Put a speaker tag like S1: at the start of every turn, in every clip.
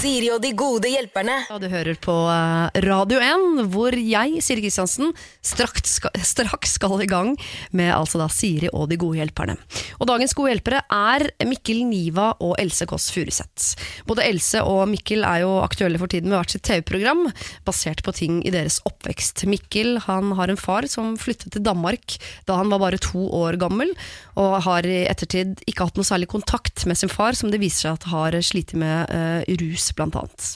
S1: Siri og de gode hjelperne.
S2: Du hører på eh, Radio 1, hvor jeg, Siri Kristiansen, straks skal, straks skal i gang med altså da Siri og de gode hjelperne. Og dagens gode hjelpere er Mikkel Niva og Else Kåss Furuseth. Både Else og Mikkel er jo aktuelle for tiden med hvert sitt TV-program, basert på ting i deres oppvekst. Mikkel han har en far som flyttet til Danmark da han var bare to år gammel, og har i ettertid ikke hatt noe særlig kontakt med sin far, som det viser seg at har slitt med uh, rus, blant annet.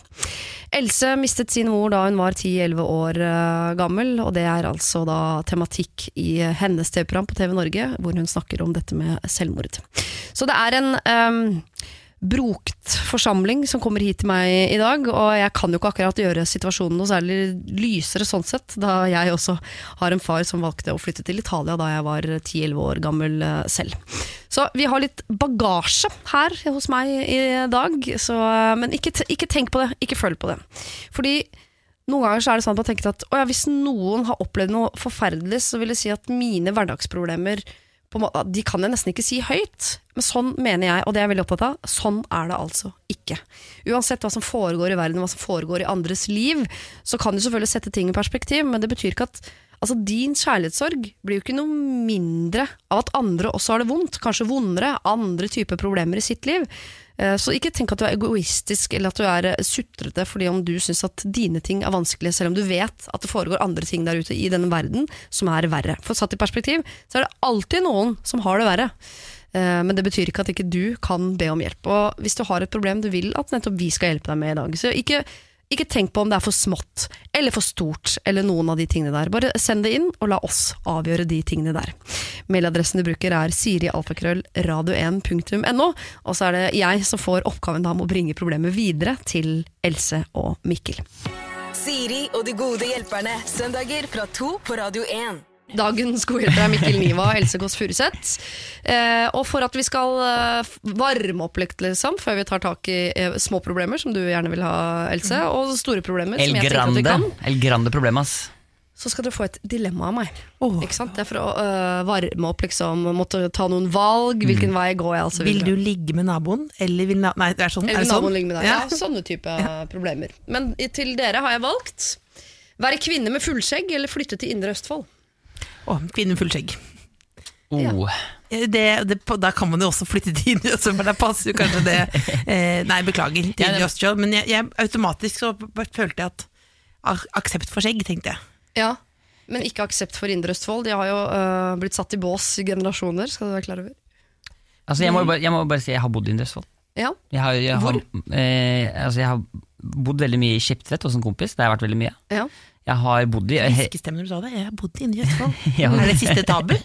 S2: Else mistet sin mor da hun var 10-11 år eh, gammel, og det er altså da tematikk i hennes TV-program på TV Norge, hvor hun snakker om dette med selvmord. Så det er en em, brokt forsamling som kommer hit til meg i dag, og jeg kan jo ikke akkurat gjøre situasjonen noe særlig lysere sånn sett, da jeg også har en far som valgte å flytte til Italia da jeg var 10-11 år gammel eh, selv. Så vi har litt bagasje her hos meg i dag, så, men ikke, ikke tenk på det, ikke følg på det. Fordi noen ganger er det sånn at man tenker at «Å ja, hvis noen har opplevd noe forferdelig, så vil det si at mine hverdagsproblemer måte, de kan jeg nesten ikke si høyt, men sånn mener jeg, og det er jeg veldig opptatt av. Sånn er det altså ikke. Uansett hva som foregår i verden, hva som foregår i andres liv, så kan du selvfølgelig sette ting i perspektiv, men det betyr ikke at altså, din kjærlighetssorg blir jo ikke noe mindre av at andre også har det vondt, kanskje vondere, andre typer problemer i sitt liv. Eh, Så ikke tenk at du er egoistisk eller at du er eh, sutrete fordi om du syns at dine ting er vanskelig, selv om du vet at det foregår andre ting der ute i denne verden som er verre. For satt i perspektiv, så er det alltid noen som har det verre. Eh, Men det betyr ikke at ikke du kan be om hjelp. Og hvis du har et problem du vil at nettopp vi skal hjelpe deg med i dag, så ikke, ikke tenk på om det er for smått eller for stort eller noen av de tingene der. Bare send det inn, og la oss avgjøre de tingene der. Mailadressen du bruker er sirialfakrøll.radio1.no, og så er det jeg som får oppgaven da med å bringe problemet videre til Else og Mikkel.
S1: Siri og de gode hjelperne. Søndager fra to på Radio 1.
S2: Dagens godhjelper er Mikkel Niva og Else Kåss Furuseth. Eh, og for at vi skal eh, varme opp litt, liksom, før vi tar tak i eh, små problemer, som du gjerne vil ha, Else, og store problemer,
S3: El
S2: som jeg tenker at vi kan,
S3: El grande problem, ass.
S2: så skal dere få et dilemma av meg. Ikke sant? Det er for å øh, varme opp, liksom, måtte ta noen valg, hvilken vei går jeg, altså.
S4: Vil du ligge med naboen, eller vil na Nei, det er sånn.
S2: Eller
S4: er det sånn?
S2: naboen ligge med deg. Ja.
S4: Ja.
S2: sånne type problemer. Men til dere har jeg valgt være kvinne med fullskjegg eller flytte til Indre Østfold.
S4: Å, kvinne med fullskjegg.
S3: Oh.
S4: Ja. Det, det, da kan man jo også flytte til Østfold, for da passer jo kanskje det eh, Nei, beklager, til
S3: Ja, det-
S4: Indre Østfold, men jeg, jeg, automatisk så følte jeg at aksept for skjegg, tenkte jeg.
S2: Ja, Men ikke aksept for Indre Østfold. De har jo øh, blitt satt i bås i generasjoner, skal du være klar over.
S3: Altså, jeg, må jo bare, jeg må bare si jeg har bodd i Indre Østfold.
S2: Ja,
S3: Jeg har, jeg har, eh, altså, jeg har bodd veldig mye i Skiptvet hos en kompis. Det har vært veldig mye.
S2: ja.
S3: Jeg har bodd i he,
S4: når du sa det. Jeg har bodd i Østfold.
S3: Ja.
S4: Er det siste tabu?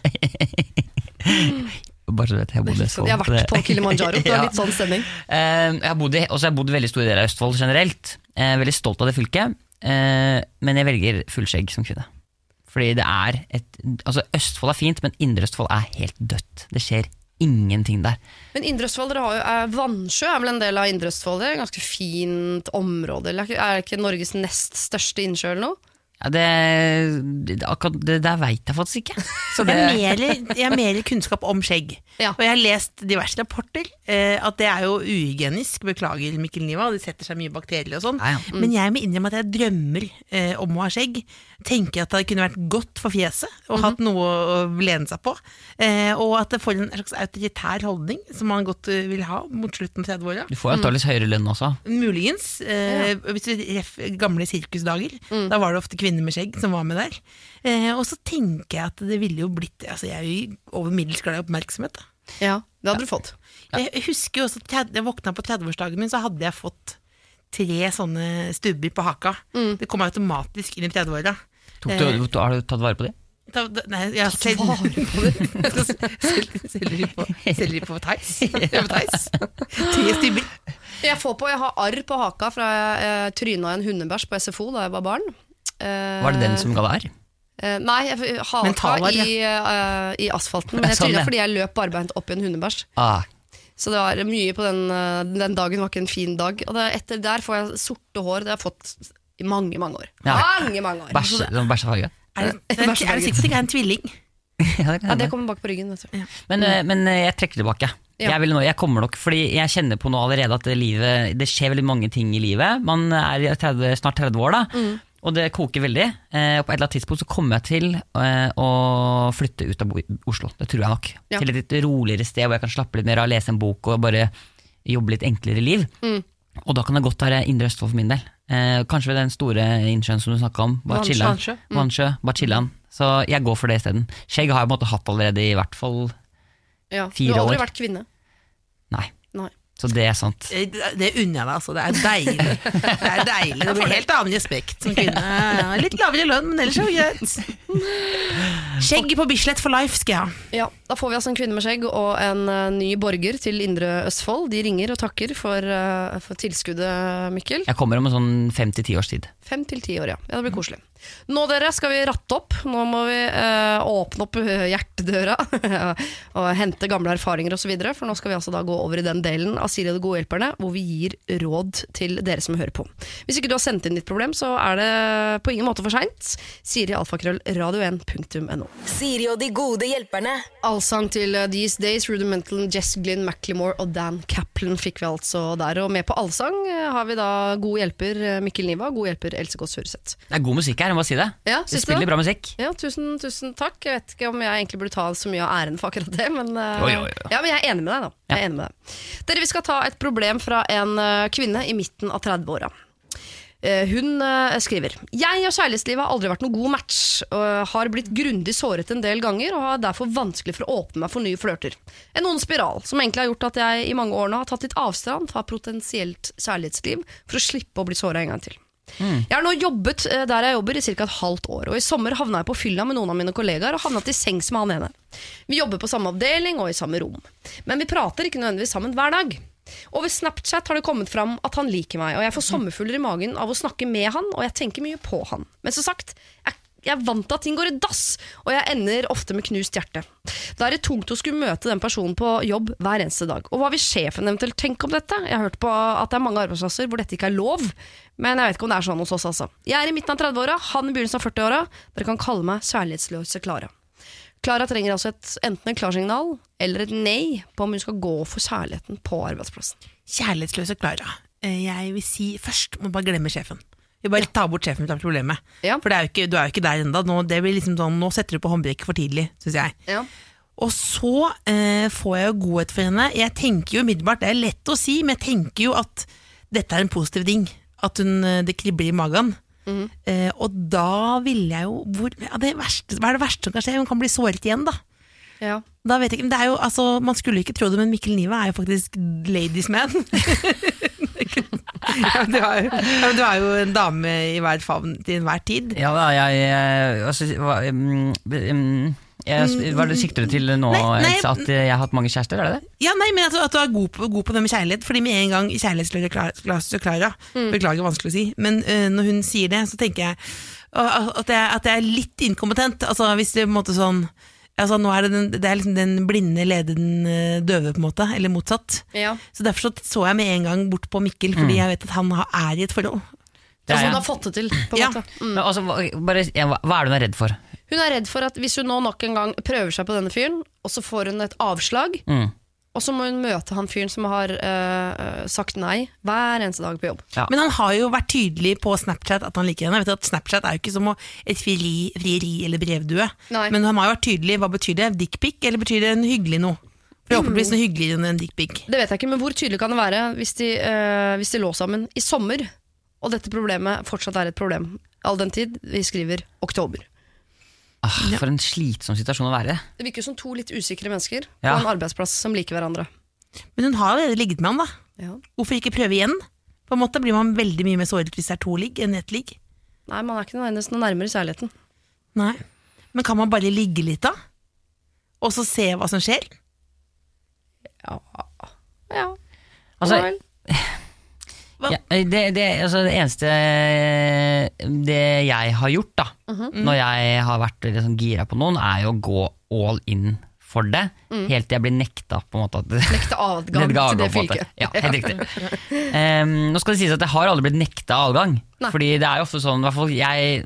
S3: Bare så du vet, jeg har bodd i Østfold.
S2: Jeg har vært på Kilimanjaro. Det var litt sånn stemning.
S3: Eh, jeg har bodd i, også har bodd veldig store deler av Østfold generelt. Jeg er veldig stolt av det fylket. Eh, men jeg velger fullskjegg som kvinne. Fordi det er et Altså, Østfold er fint, men Indre Østfold er helt dødt. Det skjer ingenting der.
S2: Men Indre Østfold, dere har jo, er Vannsjø er vel en del av Indre Østfold? Det er et ganske fint område. Er det ikke Norges nest største innsjø eller noe?
S3: Ja, det, akkurat det der veit jeg faktisk ikke. Så det,
S4: Jeg har mer, mer kunnskap om skjegg.
S2: Ja.
S4: Og jeg har lest diverse rapporter eh, at det er jo uhygienisk. Beklager, Mikkel Niva, det setter seg mye bakterier og sånn.
S3: Ja, ja.
S4: Men jeg må innrømme at jeg drømmer eh, om å ha skjegg. Tenker at det kunne vært godt for fjeset og hatt noe å lene seg på. Eh, og at det får en slags autoritær holdning som man godt eh, vil ha mot slutten av 30-åra.
S3: du får jo antakeligvis høyere lønn også.
S4: Muligens. Eh, Hvis du ref gamle sirkusdager, da var det ofte kvinner med skjegg som var med der. Eh, og så tenker jeg at det ville jo blitt Altså Jeg er jo over middels glad i oppmerksomhet. Da.
S2: Ja, det hadde du fått.
S4: Jeg husker jo også at jeg våkna på 30-årsdagen min, så hadde jeg fått tre sånne stubber på haka. Det kom automatisk inn i 30-åra.
S3: Tok du, du, har du tatt vare på de?
S4: Da, da, nei, jeg har selv, selger på, selger på Theis. Ja, på Theis. Tre stubber.
S2: Jeg får på, jeg har arr på haka fra jeg eh, tryna en hundebæsj på SFO da jeg var barn. Eh,
S3: Var det den som ga deg arr?
S2: eh, Nei, jeg, haka
S4: ja.
S2: i, eh, i asfalten. Men jeg
S3: Sånn,
S2: tryna
S3: ja.
S2: fordi jeg løp barbeint opp i en hundebæsj.
S3: Ah,
S2: Så det var mye på den, den dagen var ikke en fin dag. Og det, etter der får jeg sorte hår. Det har jeg fått i mange, mange år.
S3: Ja.
S2: Mange, mange år.
S3: bæsje, sånn bæsjefarge.
S4: Er det, er det, er det sikkert ikke er en tvilling?
S3: ja, det
S2: Ja, det kommer bak på ryggen. Vet du.
S3: men, men jeg trekker tilbake.
S2: Ja.
S3: Jeg, vil nå, jeg kommer nok, fordi jeg kjenner på nå allerede at det, livet, det skjer veldig mange ting i livet. Man er 30, snart 30 år, da.
S2: Mm.
S3: Og det koker veldig. Eh, og på et eller annet tidspunkt så kommer jeg til eh, å flytte ut av Oslo. Det tror jeg nok.
S2: Ja.
S3: Til et litt roligere sted hvor jeg kan slappe litt mer av, lese en bok og bare jobbe litt enklere liv.
S2: Mm.
S3: Og da kan det godt være Indre Østfold for min del. Eh, kanskje ved den store innsjøen som du snakka om. Bare chille.
S4: Vannsjø.
S2: Mm.
S3: Bare. Så jeg går for det isteden. Skjegg har jeg på en måte hatt allerede i hvert fall
S2: Ja. Du har aldri
S3: år.
S2: vært kvinne.
S3: Nei.
S2: Nei.
S3: Så det er sant.
S4: Eh, Det unner jeg deg, altså. Det er deilig. Det er deilig. Det blir helt annen respekt som kvinne. Ja, Litt lavere lønn, men ellers er det greit. Skjegg på Bislett for life skal jeg ha.
S2: Ja, Da får vi altså en kvinne med skjegg og en eh, ny borger til Indre Østfold. De ringer og takker for, eh, for tilskuddet, Mikkel.
S3: Jeg kommer om en sånn fem til ti års tid.
S2: Fem til ti år, ja. ja. Det blir koselig. Nå dere skal vi ratte opp. Nå må vi eh, åpne opp eh, hjertedøra og hente gamle erfaringer osv. For nå skal vi altså da gå over i den delen av Siri og de gode hjelperne hvor vi gir råd til dere som hører på. Hvis ikke du har sendt inn ditt problem, så er det på ingen måte for seint. Siri alfakrøll radio1.no.
S1: Siri og de gode hjelperne.
S2: Allsang til uh, These Days, Rudimental, Jess Glynn Macclemore og Dan Kaplan fikk vi altså der. Og med på allsang uh, har vi da god hjelper Mikkel Niva, god hjelper Else Kåss Furuseth.
S3: Det er god musikk her, jeg må si det.
S2: Ja, du
S3: spiller
S2: det?
S3: bra musikk.
S2: Ja, tusen, tusen takk. Jeg vet ikke om jeg egentlig burde ta så mye av æren for akkurat det, men,
S3: Jo, jo, jo.
S2: Ja, men jeg er enig med deg, da. Jeg er enig med deg. Dere, vi skal ta et problem fra en uh, kvinne i midten av 30-åra. Eh, Hun eh, skriver Jeg og kjærlighetslivet har aldri vært noen god match. Og har blitt grundig såret en del ganger og har derfor vanskelig for å åpne meg for nye flørter. En ond spiral som egentlig har gjort at jeg i mange år nå har tatt litt avstand fra potensielt kjærlighetsliv for å slippe å bli såra en gang til. Jeg har nå jobbet eh, der jeg jobber i ca. et halvt år, og i sommer havna jeg på fylla med noen av mine kollegaer og havna til sengs med han ene. Vi jobber på samme avdeling og i samme rom, men vi prater ikke nødvendigvis sammen hver dag. Over Snapchat har det kommet fram at han liker meg, og jeg får sommerfugler i magen av å snakke med han, og jeg tenker mye på han. Men som sagt, jeg, jeg er vant til at ting går i dass, og jeg ender ofte med knust hjerte. Da er det tungt å skulle møte den personen på jobb hver eneste dag. Og hva vil sjefen eventuelt tenke om dette? Jeg har hørt på at det er mange arbeidsplasser hvor dette ikke er lov, men jeg vet ikke om det er sånn hos oss, altså. Jeg er i midten av 30-åra, han i begynnelsen av 40-åra. Dere kan kalle meg kjærlighetsløse Klara. Klara trenger altså et, enten et klarsignal eller et nei på om hun skal gå for kjærligheten på arbeidsplassen.
S4: Kjærlighetsløse Klara. Eh, Jeg vil si først må bare glemme sjefen. Vi bare tar bort sjefen ut av problemet.
S2: Ja.
S4: For det er ikke, du er jo ikke der ennå. Nå, liksom sånn, nå setter du på håndbrekket for tidlig, syns jeg.
S2: Ja.
S4: Og så eh, får jeg jo godhet for henne. Jeg tenker jo umiddelbart, det er lett å si, men jeg tenker jo at dette er en positiv ting. At hun, eh, det kribler i magen. eh, og da ville jeg jo hvor, ja, det verste, Hva er det verste som kan skje? Hun kan bli såret igjen, da.
S2: Ja.
S4: Da vet jeg ikke, det er jo, altså, Man skulle ikke tro det, men Mikkel Niva er jo faktisk ladies man. ja, du, er ja, du er jo en dame i hver favn til enhver tid.
S3: Ja da, jeg, jeg altså, hva, um, um, jeg, Hva er det sikter du til nå,
S4: Nei, nei?
S3: At jeg har hatt mange kjærester? Er det det?
S4: Ja, nei, men at, du- at du er god på, god på det med kjærlighet. Fordi med en gang kjærlighetsløse Klara, mm. Beklager, vanskelig å si. Men uh, når hun sier det, så tenker jeg at jeg, at jeg er litt inkompetent. Altså Hvis det på en måte sånn Altså nå er det, den, det er liksom den blinde leder den døve, på en måte. Eller motsatt.
S2: Ja.
S4: Så Derfor så, så jeg med en gang bort på Mikkel, fordi jeg vet at han har, er i et forhold.
S3: Det er
S2: Altså, hun har fått det til, på en
S4: Ja.
S2: måte. Mm.
S3: Men, altså, bare, ja, hva hva er det hun er redd for?
S2: Hun er redd for at hvis hun nå nok en gang prøver seg på denne fyren, og så får hun et avslag,
S3: Mm.
S2: Og så må hun møte han fyren som har øh, sagt nei hver eneste dag på jobb.
S3: Ja.
S4: Men han har jo vært tydelig på Snapchat at han liker henne. Jeg vet at Snapchat er jo ikke som et frieri, frieri eller brevdue.
S2: Nei.
S4: Men han har jo vært tydelig. Hva betyr det? Dickpic, eller betyr det en hyggelig noe? Forhåpentligvis noe hyggeligere enn en dickpic.
S2: Det vet jeg ikke, men hvor tydelig kan det være hvis de, øh, hvis de lå sammen i sommer, og dette problemet fortsatt er et problem, all den tid vi skriver oktober.
S3: Ah, For en slitsom situasjon å være i.
S2: Det virker som to litt usikre mennesker
S3: Ja.
S2: på en arbeidsplass som liker hverandre.
S4: Men hun har allerede ligget med han, da.
S2: Ja.
S4: Hvorfor ikke prøve igjen? På en måte blir man veldig mye mer såret hvis det er to ligg enn ett ligg.
S2: Nei, man er ikke nødvendigvis noe nærmere kjærligheten.
S4: Nei. Men kan man bare ligge litt, da? Og så se hva som skjer?
S2: Ja. ja.
S3: Altså,
S2: vel.
S3: Ja, det, det, altså det eneste Det jeg har gjort, da, når jeg har vært sånn gira på noen, er jo å gå all in for det, helt til jeg blir nekta. på en måte at
S2: Nekte adgang til det fylket.
S3: Ja, helt riktig. Um, nå skal det sies at jeg har aldri blitt nekta adgang.
S2: Nei.
S3: Fordi det er jo ofte sånn, fall jeg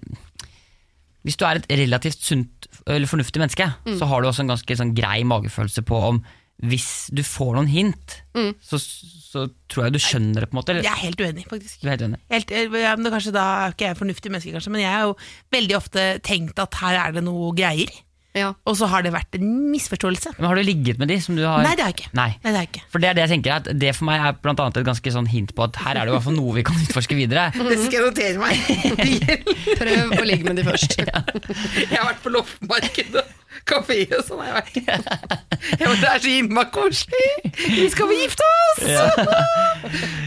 S3: Hvis du er et relativt sunt eller fornuftig menneske, så har du også en ganske sånn grei magefølelse på om hvis du får noen hint,
S2: Mm.
S3: så, så tror jeg du skjønner det, på en måte.
S4: Jeg er helt uenig, faktisk.
S3: du er helt uenig?
S4: Helt, eh, ja, men kanskje Da er ikke jeg fornuftig menneske, kanskje, men jeg har jo veldig ofte tenkt at her er det noe greier.
S2: Ja.
S4: Og så har det vært en misforståelse.
S3: Men har du ligget med de som du har
S4: Nei, det har jeg ikke.
S3: Nei.
S4: Nei, det har jeg ikke.
S3: For det er det jeg tenker at Det for meg er blant annet et ganske sånn hint på at her er det i hvert fall noe vi kan utforske videre.
S4: Det skal jeg notere meg.
S2: Prøv å ligge med de først.
S4: Jeg har vært på loppmarked og kafé og sånn. er Jeg vært. Ja, det er så himla koselig! Vi skal vi gifte oss!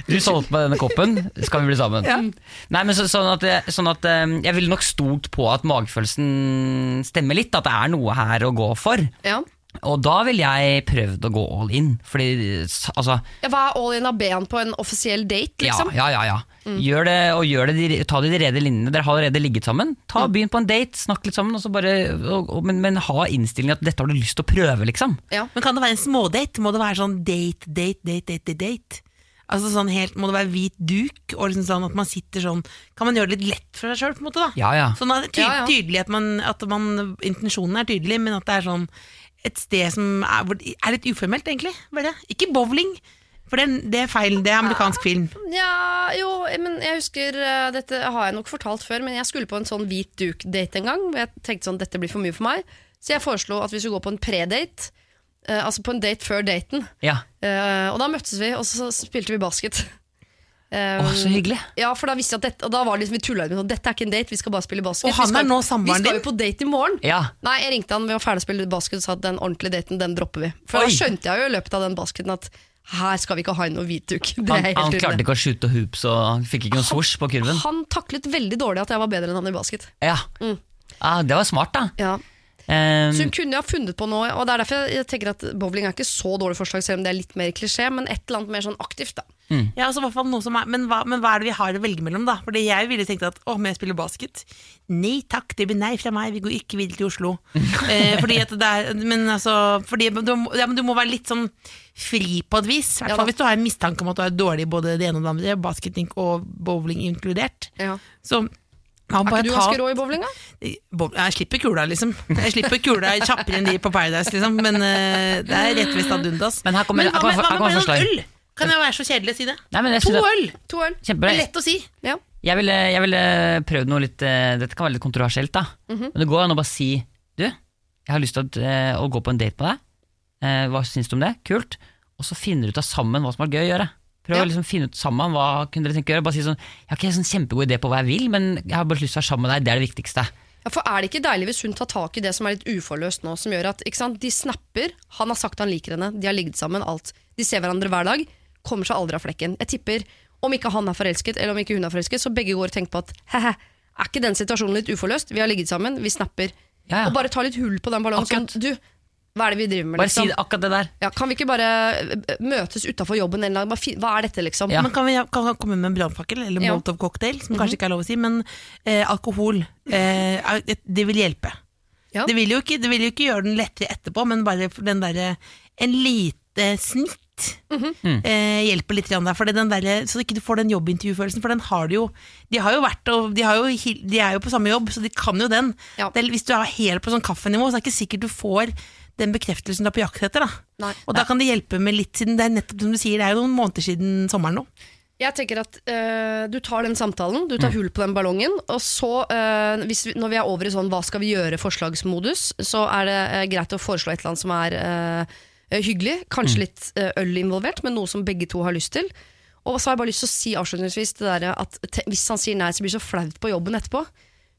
S3: Du solgte meg denne koppen, skal vi bli sammen?
S4: Ja.
S3: Nei, men så, sånn at, sånn at eh, Jeg ville nok stolt på at magefølelsen stemmer litt, at det er noe her å gå for.
S2: Ja.
S3: Og da ville jeg prøvd å gå all in. Fordi altså
S2: Ja, Hva er all in av ben på en offisiell date, liksom?
S3: Ja, ja, ja. ja. Gjør det, og gjør det, de- ta det i de rede linjene. Dere har allerede ligget sammen. Ta, Begynn på en date, snakk litt sammen, og så bare, og, og, men, men ha innstillingen at dette har du lyst til å prøve, liksom.
S2: Ja.
S4: Men kan det være en smådate? Må det være sånn date, date, date, date, date? Altså sånn helt, Må det være hvit duk, og liksom sånn at man sitter sånn Kan man gjøre det litt lett for seg sjøl. Sånn at det er ty
S2: Ja, ja.
S4: tydelig at, man, at man, intensjonen er tydelig, men at det er sånn et sted som er, hvor- er litt uformelt, egentlig. Bare. Ikke bowling, for det, det er feil. Det er amerikansk film.
S2: Ja, jo, men jeg husker eh, Dette har jeg nok fortalt før, men jeg skulle på en sånn hvit duk-date en gang. og Jeg tenkte sånn, dette blir for mye for meg Så jeg foreslo at vi skulle gå på en predate. eh, altså på en date før daten.
S3: ja.
S2: Eh, og da møttes vi, og så spilte vi basket. Eh,
S3: Å, så hyggelig.
S2: Ja, for da visste jeg at dette, og da var det liksom, vi tulla med sånn, dette er ikke en date, vi skal bare spille basket.
S4: Og han
S2: Vi skal-
S4: er nå samboeren
S2: Vi skal jo på date i morgen.
S3: Ja.
S2: Nei, jeg ringte han, vi var ferdig å spille basket og sa at den ordentlige daten, den dropper vi. For
S3: Oi.
S2: da skjønte jeg jo i løpet av den basketen at her skal vi ikke ha noe hvitduk. Det
S3: Han,
S2: helt
S3: han klarte ikke å skyte hoops og fikk ikke noe swoosh på kurven.
S2: Han taklet veldig dårlig at jeg var bedre enn han i basket.
S3: Ja.
S2: Mm.
S3: Ah, det var smart, da.
S2: Ja.
S3: Um,
S2: Så hun kunne ha funnet på noe, og det er derfor jeg tenker at bowling er ikke så dårlig forslag, selv om det er litt mer klisjé, men et eller annet mer sånn aktivt, da.
S4: Ja, altså, i noe som er, men, hva, men hva er det vi har å velge mellom, da? Fordi jeg ville tenkt at å, men jeg spiller basket? Nei takk, det blir nei fra meg, vi går ikke videre til Oslo. eh, fordi at det er, men altså fordi, du, ja, men du må være litt sånn fri på et vis. I hvert fall hvis du har en mistanke om at du er dårlig i både det ene og det andre, basketing og bowling inkludert.
S2: Ja.
S4: Så
S2: Er ikke du ganske rå i bowling, da?
S4: Jeg slipper kula, liksom. Jeg slipper kula kjappere enn de på Paradise, liksom. Men uh, det er rett ved Stadundas.
S3: Men her kommer-
S4: hva
S3: her kommer- her kommer forslag.
S4: øl? Kan jeg være så kjedelig å si det?
S3: Nei, men jeg
S4: To
S3: synes at-
S4: øl!
S2: To øl.
S4: Det er lett å si.
S2: Ja.
S3: Jeg ville, jeg ville prøvd noe litt eh, Dette kan være litt kontroversielt, da.
S2: Mhm.
S3: Men det går an å bare si Du, jeg har lyst til å, eh, å gå på en date med deg. Eh, hva syns du om det? Kult. Og så finner du ut av sammen hva som er gøy å gjøre. Prøv
S2: Ja.
S3: å liksom finne ut sammen hva kunne dere tenke å gjøre. Bare si sånn Jeg har ikke en sånn kjempegod idé på hva jeg vil, men jeg har bare lyst til å være sammen med deg. Det er det viktigste.
S2: Ja, for Er det ikke deilig hvis hun tar tak i det som er litt uforløst nå, som gjør at ikke sant, de snapper, han har sagt han liker henne, de har ligget sammen, alt. De ser hverandre hver dag, kommer seg aldri av flekken. Jeg tipper, om ikke han er forelsket, eller om ikke hun er forelsket, så begge går og tenker på at he-he, er ikke den situasjonen litt uforløst? Vi har ligget sammen, vi snapper.
S3: Ja, ja.
S2: Og bare ta litt hull på den ballongen. Sånn, du, hva er det vi driver med,
S3: Bare si
S2: liksom?
S3: det, akkurat det der.
S2: Ja, kan vi ikke bare eh, møtes utafor jobben en eller annen Hva er dette, liksom?
S3: Ja.
S4: Men kan vi kan vi komme med en brannfakkel eller
S2: Ja.
S4: Molotov cocktail, som kanskje ikke er lov å si, men eh, alkohol, eh, det vil hjelpe.
S2: Ja.
S4: Det, vil jo ikke, det vil jo ikke gjøre den lettere etterpå, men bare den derre En lite snitt eh, hjelper litt der, for den der, så ikke du får den jobbintervjufølelsen, for den har du jo De har jo vært og de, har jo, de er jo på samme jobb, så de kan jo den.
S2: Ja.
S4: Det hvis du er helt på sånn kaffenivå, så er det ikke sikkert du får den bekreftelsen du er på jakt etter. Da.
S2: Nei.
S4: Og da kan det hjelpe med litt, siden det er nettopp som du sier, det er jo noen måneder siden sommeren nå.
S2: Jeg tenker at øh, Du tar den samtalen, du tar hull på den ballongen. Og så, øh, hvis vi, når vi er over i sånn hva skal vi gjøre-forslagsmodus, så er det øh, greit å foreslå et eller annet som er eh, hyggelig. Kanskje litt eh, øl involvert, men noe som begge to har lyst til. Og så har jeg bare lyst til å si avslutningsvis det der at hvis han sier nei, så blir det så flaut på jobben etterpå.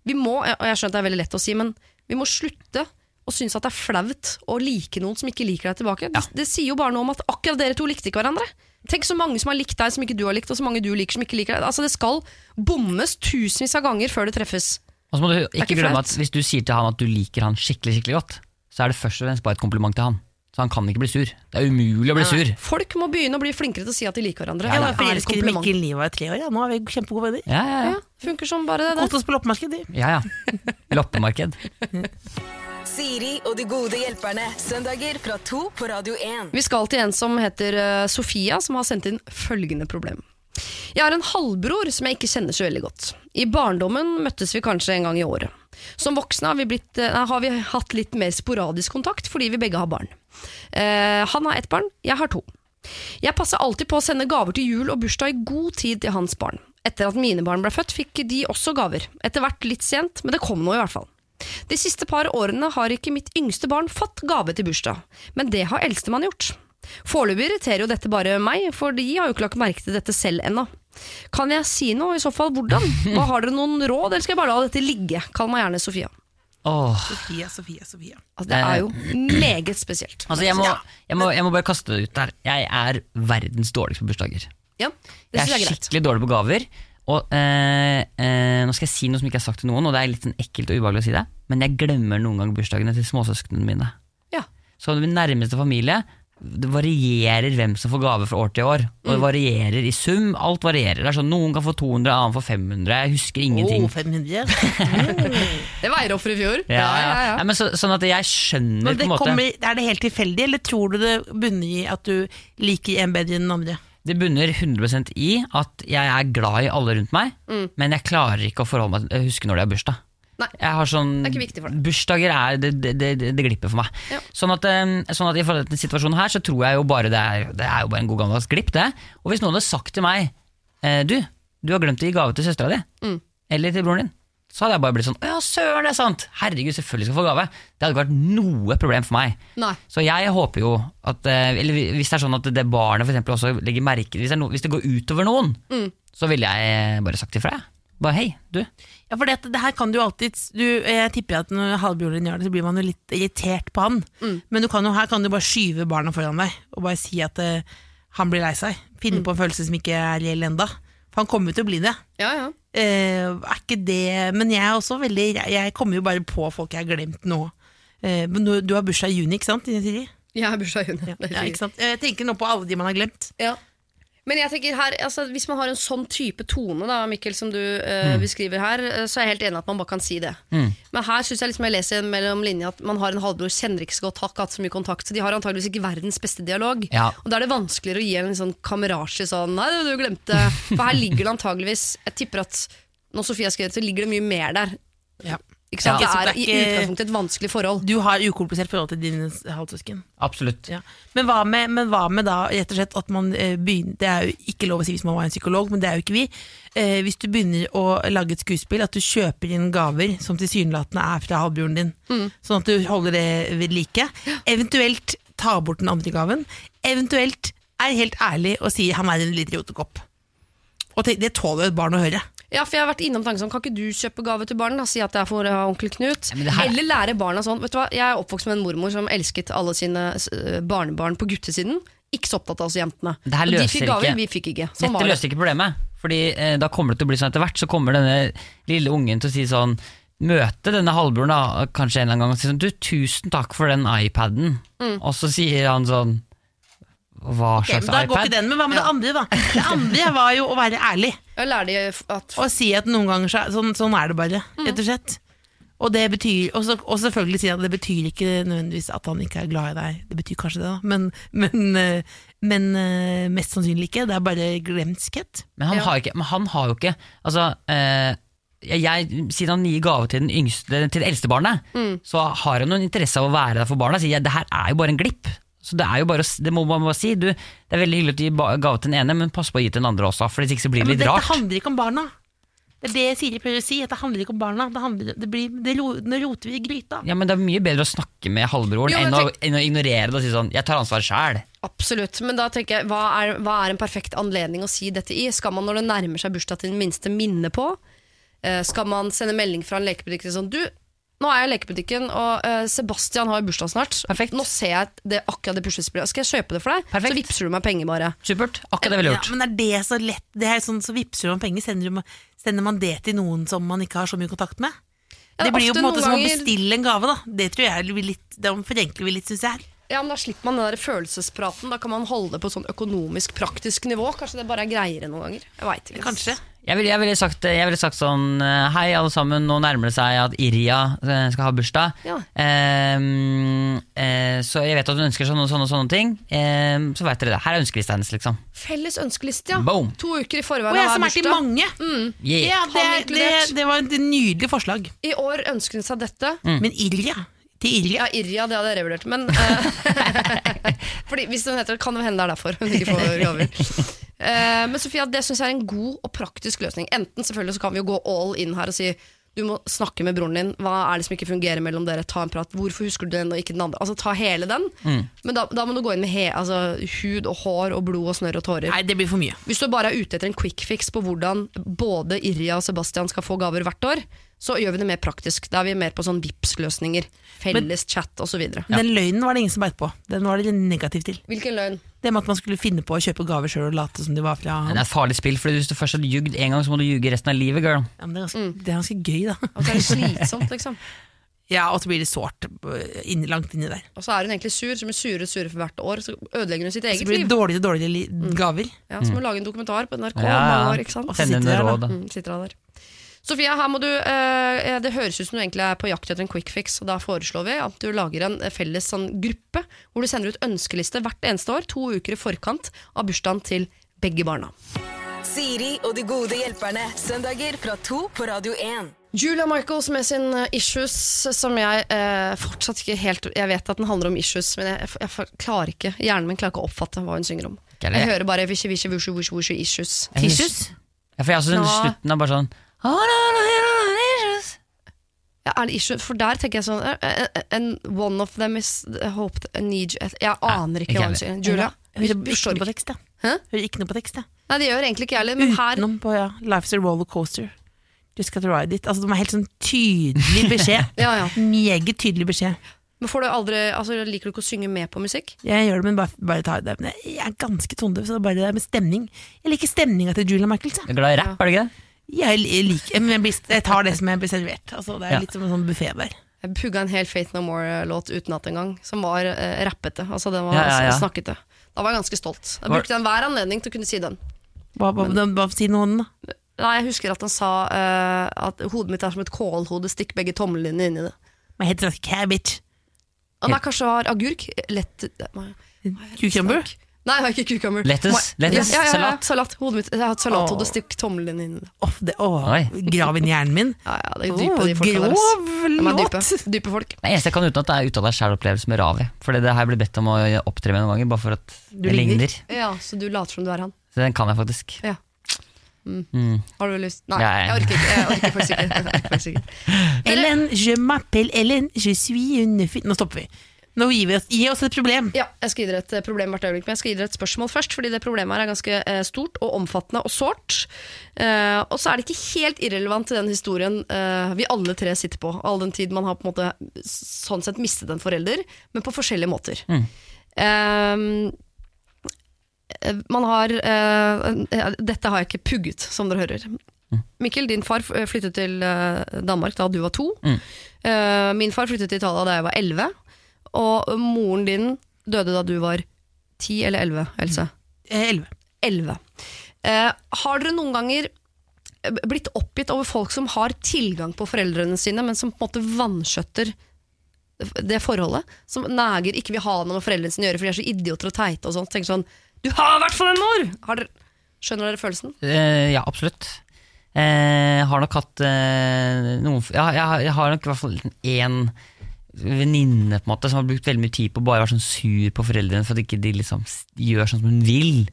S2: Vi må, og jeg skjønner at det er veldig lett å si, men vi må slutte å synes at det er flaut å like noen som ikke liker deg tilbake. Det, det sier jo bare noe om at akkurat dere to likte ikke hverandre. Tenk så mange som har likt deg som ikke du har likt, og så mange du liker som ikke liker deg. Altså Det skal bommes tusenvis av ganger før det treffes.
S3: Og så må du ikke,
S2: ikke
S3: glemme at hvis du sier til han at du liker han skikkelig skikkelig godt, så er det først og fremst bare et kompliment til han. Så han kan ikke bli sur. Det er umulig å bli sur.
S2: Folk må begynne å bli flinkere til å si at de liker hverandre.
S4: Jeg
S2: Ja,
S4: var
S2: er
S4: forelsket i. Mikkel Niva i tre år, ja. nå er vi kjempegode venner.
S3: Ja, ja,
S2: Ja, funker som bare det. Der.
S4: oss på loppemarked, de.
S3: ja. ja. Loppemarked.
S1: Siri og de gode hjelperne. Søndager fra to på Radio 1.
S2: Vi skal til en som heter eh, Sofia, som har sendt inn følgende problem. Jeg har en halvbror som jeg ikke kjenner så veldig godt. I barndommen møttes vi kanskje en gang i året. Som voksne har vi, blitt, nei, har vi hatt litt mer sporadisk kontakt fordi vi begge har barn. Eh, han har ett barn, jeg har to. Jeg passer alltid på å sende gaver til jul og bursdag i god tid til hans barn. Etter at mine barn ble født, fikk de også gaver. Etter hvert litt sent, men det kom noe i hvert fall. De siste par årene har ikke mitt yngste barn fått gave til bursdag, men det har eldstemann gjort. Foreløpig irriterer jo dette bare meg, for de har jo ikke lagt merke til dette selv ennå. Kan jeg si noe, i så fall hvordan? Hva Har dere noen råd, eller skal jeg bare la dette ligge? Kall meg gjerne Sofia.
S3: Åh.
S4: Sofia, Sofia, Sofia.
S2: Altså, det er jo meget spesielt.
S3: Altså, jeg må, jeg, må, jeg må bare kaste det ut der. Jeg er verdens dårligste på bursdager.
S2: Ja, det
S3: Jeg
S2: synes
S3: er
S2: jeg er
S3: skikkelig dårlig på gaver. Og eh, eh, Nå skal jeg si noe som ikke er sagt til noen, og det er litt sånn ekkelt og ubehagelig å si det, men jeg glemmer noen ganger bursdagene til småsøsknene mine.
S2: Ja.
S3: Så min nærmeste familie det varierer hvem som får gave fra år til år. Og
S2: Mm.
S3: det varierer i sum. Alt varierer. Det er sånn, Noen kan få 200, annen får 500. Jeg husker ingenting.
S4: Oh, 500.
S2: Det var Eiroffer for i fjor.
S3: ja, ja. Nei, men så, sånn at jeg skjønner
S4: Men
S3: på en måte
S4: kommer, er det helt tilfeldig, eller tror du det bunner i at du liker en bedre enn den andre?
S3: Det bunner 100% i at jeg er glad i alle rundt meg,
S2: Mm.
S3: men jeg klarer ikke å forholde meg til huske når det er bursdag.
S2: Nei.
S3: Jeg har sånn,
S2: Det er ikke viktig for deg.
S3: Bursdager er, det, det, det, det glipper for meg.
S2: Ja.
S3: Sånn, at, eh, sånn at i forhold til situasjonen her, så tror jeg jo bare det er, det er jo bare en god gammeldags glipp, det. Og hvis noen hadde sagt til meg eh, Du, du har glemt å gi gave til søstera di,
S2: Mm.
S3: eller til broren din, så hadde jeg bare blitt sånn Ja, søren, det er sant! Herregud, selvfølgelig skal jeg få gave. Det hadde ikke vært noe problem for meg.
S2: Nei.
S3: Så jeg håper jo at eh, Eller hvis det er sånn at det barnet for eksempel også legger merke hvis det, no, hvis går utover noen,
S2: Mm.
S3: så ville jeg bare sagt ifra. jeg. Bare hei, du.
S4: Ja, for det, det her kan du alltid du, Jeg tipper at når halvbroren din gjør det, så blir man jo litt irritert på han. Men du kan jo, her kan du bare skyve barna foran deg og bare si at uh, han blir lei seg. Finne på en følelse som ikke er reell enda. For han kommer jo til å bli det.
S2: Ja, ja.
S4: Uh, er ikke det Men jeg er også veldig Jeg kommer jo bare på folk jeg har glemt nå. Uh, men du, du har bursdag i juni, ikke sant? Siri?
S2: Jeg har bursdag i juni.
S4: Ja, ikke sant? Jeg tenker nå på alle de man har glemt.
S2: Ja. Men jeg tenker her, altså, hvis man har en sånn type tone, da, Mikkel, som du eh, beskriver her, eh, så er jeg helt enig at man bare kan si det. Men her syns jeg liksom jeg leser mellom linje, at man har en halvbror, kjenner ikke så godt, har ikke hatt så mye kontakt, så de har antageligvis ikke verdens beste dialog.
S3: Ja.
S2: Og da er det vanskeligere å gi en sånn kamerasje sånn Nei, du glemte For her ligger det antageligvis Jeg tipper at når Sofie har skrevet, så ligger det mye mer der.
S4: Ja.
S2: Ikke sant?
S4: Ja.
S2: Det er
S4: det er
S2: i utgangspunktet et vanskelig forhold.
S4: Du har ukomplisert forhold til dine halvsøsken.
S3: Absolutt.
S4: Ja. Men, hva med, men hva med da rett og slett at man eh, begynner Det er jo ikke lov å si hvis man var en psykolog, men det er jo ikke vi. Eh, hvis du begynner å lage et skuespill, at du kjøper inn gaver som tilsynelatende er fra halvbroren din, sånn at du holder det ved like. Eventuelt ta bort den andre gaven. Eventuelt er helt ærlig og si han er en liten rotekopp. Og det tåler jo et barn å høre.
S2: Ja, for jeg har vært innom tanken sånn, Kan ikke du kjøpe gave til barna? Si at det er for uh, onkel Knut.
S3: Ja, her-
S2: Eller lære barna sånn Vet du hva, Jeg er oppvokst med en mormor som elsket alle sine uh, barnebarn på guttesiden. Ikke så opptatt av oss jentene.
S3: Det her
S2: løser de fikk gaver,
S3: ikke-
S2: vi fikk ikke. Sånn
S3: Dette løser ikke problemet. Fordi eh, da kommer det til å bli sånn etter hvert, så kommer denne lille ungen til å si sånn Møte denne halvbroren da, kanskje en eller annen gang og si sånn Du, tusen takk for den iPaden.
S2: Mm.
S3: Og så sier han sånn Hva
S4: okay,
S3: slags
S4: iPad. da går
S3: iPad?
S4: ikke den, men hva med det andre, da? Det andre var jo å være ærlig.
S2: At
S4: Og si at noen ganger så, sånn, sånn er det bare, rett og slett. Og, det betyr, og, så, og selvfølgelig si at det betyr ikke nødvendigvis at han ikke er glad i deg. Det betyr kanskje det, da. Men, men, eh, men eh, mest sannsynlig ikke. Det er bare glemskhet.
S3: Men han,
S2: Ja.
S3: har ikke, men han har jo ikke Altså eh, jeg, jeg, Siden han gir gave til, den yngste, til det eldste barnet,
S2: Mm.
S3: så har han noen interesse av å være der for barna. Sier jeg, det her er jo bare en glipp. Så Det er jo bare, å det må man bare si. Du, det er veldig hyggelig at du gir gave til den ene, men pass på å gi til den andre også. For hvis ikke så blir
S4: Ja,
S3: det
S4: men
S3: litt
S4: dette
S3: rart.
S4: handler ikke om barna. Det er det Siri prøver å si. At det handler ikke om barna. Det handler, det blir, det ro, nå roter vi i gryta.
S3: Ja, men Det er mye bedre å snakke med halvbroren
S2: Jo,
S3: enn, å, enn å ignorere det og si sånn 'jeg tar ansvar sjæl'.
S2: Absolutt, men da tenker jeg, hva er, hva er en perfekt anledning å si dette i? Skal man når det nærmer seg bursdag til den minste minne på? Eh, skal man sende melding fra en lekebutikk til sånn Du, nå er jeg i lekebutikken, og uh, Sebastian har bursdag snart.
S3: Perfekt.
S2: Nå ser jeg det, akkurat det puslespillet. Skal jeg kjøpe det for deg?
S3: Perfekt.
S2: Så vippser du meg penger, bare.
S3: Supert. Akkurat det ville jeg
S4: Ja, men er det så lett? Det er sånn, så vippser man penger. Sender, du- sender man det til noen som man ikke har så mye kontakt med?
S2: Ja,
S4: Det blir jo på en måte
S2: som
S4: som å bestille en gave, da. Det tror jeg blir litt, det forenkler vi litt, syns jeg.
S2: Ja, men Da slipper man den der følelsespraten. Da kan man holde det på et sånn økonomisk, praktisk nivå. Kanskje det bare er greiere noen ganger. Jeg veit ikke.
S4: Kanskje.
S3: Jeg ville, jeg ville, sagt, jeg ville sagt sånn eh, Hei, alle sammen, nå nærmer det seg at Irja eh, skal ha bursdag.
S2: Ja.
S3: Um, uh, så jeg vet at hun ønsker sånne og sånne, sånne ting. Um, så vet dere det. Her er ønskelista hennes, liksom.
S2: Felles ønskeliste, ja.
S3: Boom.
S2: To uker i
S4: Og
S2: forveien
S4: jeg som er til
S2: bursdag.
S4: Mm.
S3: Yeah.
S4: Ja, det, det, det var et nydelig forslag.
S2: I år ønsker hun seg dette.
S3: Mm.
S4: Men Irja, Til Irja.
S2: Ja, Irja, det hadde jeg revurdert. Men uh, fordi Hvis hun heter det, kan det hende det er derfor hun ikke får gaver. Uh, men Sofia, det syns jeg er en god og praktisk løsning. Enten selvfølgelig så kan vi jo gå all in her og si du må snakke med broren din. Hva er det som ikke fungerer mellom dere? Ta en prat. Hvorfor husker du den og ikke den andre? Altså Ta hele den. Men da, da må du gå inn med he, altså, hud og hår og blod og snørr og tårer.
S4: Nei, det blir for mye.
S2: Hvis du bare er ute etter en quick fix på hvordan både Irja og Sebastian skal få gaver hvert år, så gjør vi det mer praktisk. Da er vi mer på sånn Vipps-løsninger. Felles chat osv.
S4: Den løgnen var det ingen som beit på. Den var det negativt til.
S2: Hvilken løgn?
S4: Det med at man skulle finne på å kjøpe gaver sjøl og late som de var fra
S3: Men
S4: han.
S3: Det er et farlig spill, for hvis du først har ljugd en gang, så må du ljuge resten av livet, girl.
S4: Ja, men det, er ganske, det er ganske gøy, da.
S2: Og så er det slitsomt, liksom.
S4: Ja, Og så blir det sårt øh, inn, langt inni der.
S2: Og så er hun egentlig sur, som blir hun surere og surere for hvert år. Så ødelegger hun sitt eget liv.
S4: Så blir det
S2: liv.
S4: dårligere og dårligere li gaver.
S2: Ja, så må hun lage en dokumentar på NRK
S3: Ja,
S2: om mange
S3: ja.
S2: år. ikke sant?
S4: Og så sitter der,
S3: råd.
S2: Mm, sitter han der. Sofia, her må du, eh, det høres ut som du egentlig er på jakt etter en quick fix, og da foreslår vi at du lager en felles sånn, gruppe hvor du sender ut ønskeliste hvert eneste år, to uker i forkant av bursdagen til begge barna.
S1: Siri og de gode hjelperne. Søndager fra to på Radio 1.
S2: Julia Michaels med sin eh, Issues, som jeg eh, fortsatt ikke helt Jeg vet at den handler om issues, men jeg, jeg, jeg klarer ikke Hjernen min klarer ikke å oppfatte hva hun synger om. Jeg hører bare vishy, vishy, vishy, vishy, vishy, issues.
S4: Tissues?
S3: Ja, for jeg
S2: Nå.
S3: slutten er bare sånn
S2: Ja, er det issue? For der tenker jeg sånn eh, eh, And one of them is I hope I need you Jeg aner ikke hva hun sier. Julia,
S4: hører ikke noe på
S2: ikke.
S4: tekst, jeg. Hører ikke noe på tekst, jeg.
S2: Nei, det gjør egentlig ikke jeg heller, men her
S4: Utenom på ja, Life's a roller coaster. Just gotta ride it. Altså, det var helt sånn tydelig beskjed.
S2: Ja, ja.
S4: Meget tydelig beskjed.
S2: Men får du aldri altså, Liker du ikke å synge med på musikk?
S4: Jeg gjør det, men bare, bare ta det. Men jeg er ganske tondøv, så det er bare det med stemning. Jeg liker stemninga til Julia Michaels. Jeg,
S3: Du er glad i rapp, er du ikke det?
S4: Jeg, liker, men jeg, blir, jeg tar det som jeg blir servert. Altså, det er
S3: Ja.
S4: litt som en sånn buffé der.
S2: Jeg pugga en hel Faith No More-låt utenat en gang, som var eh, rappete. Altså, den var
S3: Ja, ja, ja.
S2: snakkete. Da var jeg ganske stolt. Jeg brukte den hver anledning til å kunne si den.
S4: Hva, hva, men, hva sier noen, da?
S2: Nei, Jeg husker at han sa uh, at hodet mitt er som et kålhode, stikk begge tommelene inn i det.
S4: My heter det cabbage.
S2: Og nei, kanskje det var agurk? Lett
S4: Cucumber?
S2: Nei, det var ikke cucumber.
S3: Lettuce,
S2: Ma-
S3: lettuce,
S2: ja, ja, ja,
S3: salat.
S2: salat. Hodet mitt, jeg har hatt salathode,
S4: oh.
S2: stikk tommelen inn Oh, det.
S3: Oi.
S4: grav inn hjernen min.
S2: Ja, ja, det er dype, de
S4: Åh,
S2: folka
S4: grov
S2: De er dype. dype folk.
S3: Det eneste jeg kan utenat, er uttale sjæl-opplevelse med Ravi. For det her jeg bedt om å opptre med noen ganger, bare for at
S4: Du
S3: det
S4: ligner.
S3: ligner.
S2: Ja, Så du later som du er han.
S3: Så den kan jeg faktisk.
S2: Ja.
S3: Mm.
S2: Har du lyst? Nei. Jeg orker ikke. Jeg orker faktisk ikke.
S4: Ellen, je m'appelle Ellen, je suis une fille Nå stopper vi. Nå gir vi oss, gi oss et problem.
S2: Ja, jeg skal gi dere et eh, problem hvert øyeblikk, men jeg skal gi dere et spørsmål først, fordi det problemet her er ganske eh, stort og omfattende og sårt. Eh, og så er det ikke helt irrelevant til den historien eh, vi alle tre sitter på, all den tid man har på en måte sånn sett mistet en forelder, men på forskjellige måter. Mm. eh, man har Dette har jeg ikke pugget, som dere hører. Mikkel, din far flyttet til Danmark da du var to.
S3: Mm.
S2: Eh, min far flyttet til Italia da jeg var elleve. Og moren din døde da du var ti eller elleve, Else?
S4: Eh, Elleve.
S2: Elleve. Eh, har dere noen ganger eh, blitt oppgitt over folk som har tilgang på foreldrene sine, men som på en måte vanskjøtter det forholdet? Som neger ikke vil ha noe med foreldrene sine å gjøre, for de er så idioter og teite og sånt. Tenker sånn Du har i hvert fall en mor! Har dere, skjønner dere følelsen?
S3: Eh, ja, absolutt. Eh, har nok hatt eh, noen ja, jeg, har- jeg har nok i hvert fall én venninne på en måte som har brukt veldig mye tid på å bare være sånn sur på foreldrene for at ikke de liksom gjør sånn som hun vil.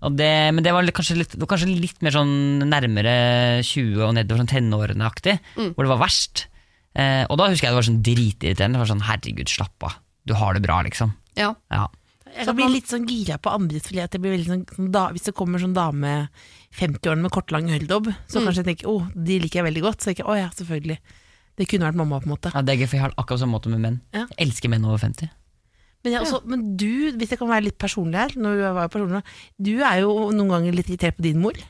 S3: Og det, men det var litt, kanskje, litt, det var kanskje litt mer sånn nærmere 20 og nedover, sånn tenårene-aktig, hvor det var verst. Eh, og da husker jeg det var sånn dritirriterende. Det var sånn, herregud, slapp av. Du har det bra, liksom.
S2: Ja.
S3: Ja.
S4: Jeg kan bli litt sånn gira på veldig sånn, sånn da, Hvis det kommer sånn dame 50-årene med kortlang høyredobb, så kanskje jeg tenker å, de liker jeg veldig godt. Så tenker jeg å ja, selvfølgelig. Det kunne vært mamma, på en måte.
S3: ja, Det er gøy, for jeg har det akkurat samme måte med menn.
S4: Ja.
S3: Jeg elsker menn over 50.
S4: Men, jeg også, men du, hvis jeg kan være litt personlig her, når jeg var personlig, du er jo noen ganger litt irritert på din mor.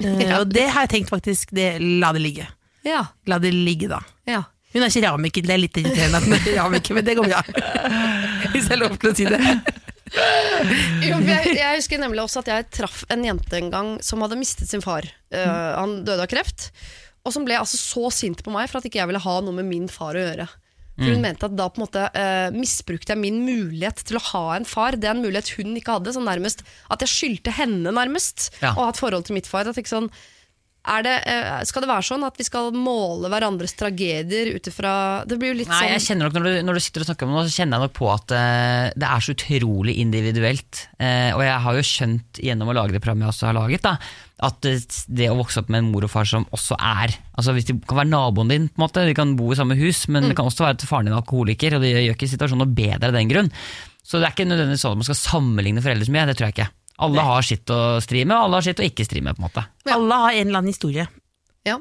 S4: Eh,
S2: Ja.
S4: Og det har jeg tenkt faktisk, det, la det ligge.
S2: Ja.
S4: La det ligge, da.
S2: ja.
S4: Hun er keramiker, det er litt irriterende at hun er keramiker, men det går bra. Hvis jeg har lov til å si det.
S2: Jo, jeg, jeg husker nemlig også at jeg traff en jente en gang som hadde mistet sin far. Uh, han døde av kreft. Og som ble altså så sint på meg for at ikke jeg ville ha noe med min far å gjøre. For Hun mente at da på en måte eh, misbrukte jeg min mulighet til å ha en far. Det er en mulighet hun ikke hadde. Sånn nærmest At jeg skyldte henne nærmest
S3: Ja.
S2: å ha et forhold til mitt far. Jeg tenkte sånn det, eh, skal det være sånn at vi skal måle hverandres tragedier ut ifra Det blir jo litt
S3: Nei, jeg
S2: sånn
S3: kjenner nok når du, når du sitter og snakker om det, så kjenner jeg nok på at uh, det er så utrolig individuelt. Uh, og jeg har jo skjønt gjennom å lage det programmet jeg også har laget, da, at det, å vokse opp med en mor og far som også er altså hvis De kan være naboen din, på en måte, de kan bo i samme hus, men det kan også være at faren din er alkoholiker, og det gjør ikke situasjonen noe bedre av den grunn. Så det er ikke nødvendigvis sånn at man skal sammenligne foreldre så mye, det tror jeg ikke. Alle har sitt å stri med, og alle har sitt å ikke stri med. på en måte.
S2: Ja.
S4: Alle har en eller annen historie.
S2: Ja.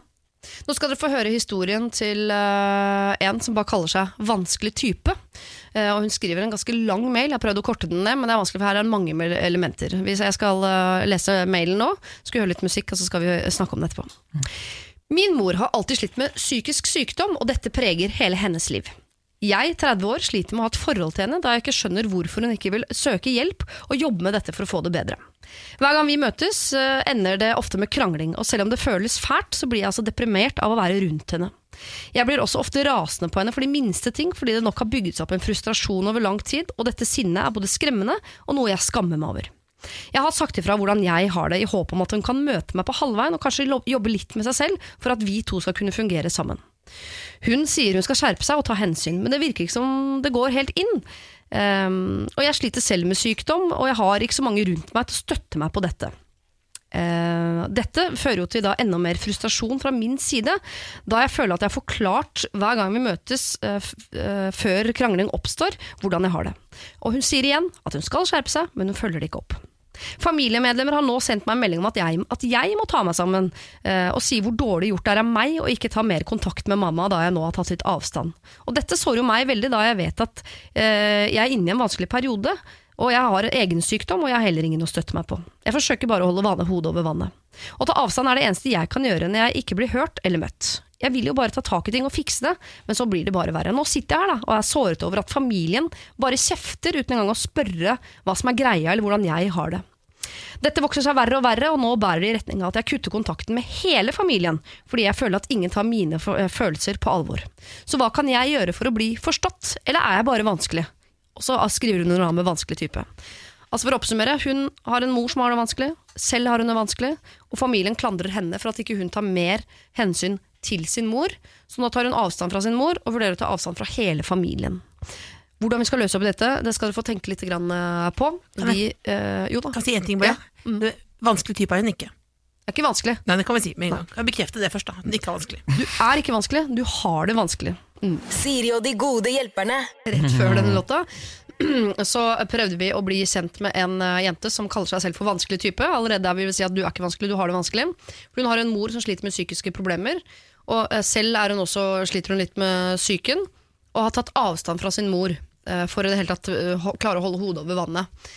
S2: Nå skal dere få høre historien til uh, en som bare kaller seg 'vanskelig type'. Uh, og Hun skriver en ganske lang mail. Jeg har prøvd å korte den ned, men det er vanskelig, for her er det mange elementer. Hvis jeg skal uh, lese mailen nå, skal vi høre litt musikk, og så skal vi snakke om det etterpå. Min mor har alltid slitt med psykisk sykdom, og dette preger hele hennes liv. Jeg, 30 år, sliter med å ha et forhold til henne, da jeg ikke skjønner hvorfor hun ikke vil søke hjelp og jobbe med dette for å få det bedre. Hver gang vi møtes, eh, ender det ofte med krangling, og selv om det føles fælt, så blir jeg altså deprimert av å være rundt henne. Jeg blir også ofte rasende på henne for de minste ting, fordi det nok har bygget seg opp en frustrasjon over lang tid, og dette sinnet er både skremmende og noe jeg skammer meg over. Jeg har sagt ifra hvordan jeg har det, i håp om at hun kan møte meg på halvveien og kanskje jobbe litt med seg selv for at vi to skal kunne fungere sammen. Hun sier hun skal skjerpe seg og ta hensyn, men det virker ikke som det går helt inn. Um, og jeg sliter selv med sykdom, og jeg har ikke så mange rundt meg til å støtte meg på dette. Uh, dette fører jo til da enda mer frustrasjon fra min side, da jeg føler at jeg har forklart hver gang vi møtes uh, eh, før krangling oppstår, hvordan jeg har det. Og hun sier igjen at hun skal skjerpe seg, men hun følger det ikke opp. Familiemedlemmer har nå sendt meg en melding om at jeg, at jeg må ta meg sammen eh, og si hvor dårlig gjort det er av meg å ikke ta mer kontakt med mamma da jeg nå har tatt litt avstand. Og dette sår jo meg veldig da jeg vet at eh, jeg er inne i en vanskelig periode, og jeg har egen sykdom, og jeg har heller ingen å støtte meg på. Jeg forsøker bare å holde hodet over vannet. Å ta avstand er det eneste jeg kan gjøre når jeg ikke blir hørt eller møtt. Jeg vil jo bare ta tak i ting og fikse det, men så blir det bare verre. Nå sitter jeg her da, og er såret over at familien bare kjefter uten engang å spørre hva som er greia eller hvordan jeg har det. Dette vokser seg verre og verre, og nå bærer det i retning av at jeg kutter kontakten med hele familien, fordi jeg føler at ingen tar mine eh, følelser på alvor. Så hva kan jeg gjøre for å bli forstått, eller er jeg bare vanskelig? Og så skriver hun noe med vanskelig type. Altså For å oppsummere, hun har en mor som har det vanskelig, selv har hun det vanskelig, og familien klandrer henne for at ikke hun tar mer hensyn til sin mor. Så nå tar hun avstand fra sin mor, og vurderer å ta avstand fra hele familien. Hvordan vi skal løse opp i dette, det skal dere få tenke litt grann eh, på. Vi, eh, jo da,
S4: Kan jeg si en ting bare? Det, vanskelig type er hun ikke.
S2: det er ikke vanskelig.
S4: Nei, det kan vi si med en gang. Kan jeg bekrefte det først, da. Hun ikke er vanskelig.
S2: Du er ikke vanskelig, du har det vanskelig.
S1: Siri og de gode hjelperne.
S2: Rett før denne låta så prøvde vi å bli kjent med en eh, jente som kaller seg selv for vanskelig type. Allerede der vil vi si at du er ikke vanskelig, du har det vanskelig. For hun har en mor som sliter med psykiske problemer, og eh, selv hun også, sliter hun litt med psyken, og har tatt avstand fra sin mor eh, for i det hele tatt klare å holde hodet over vannet.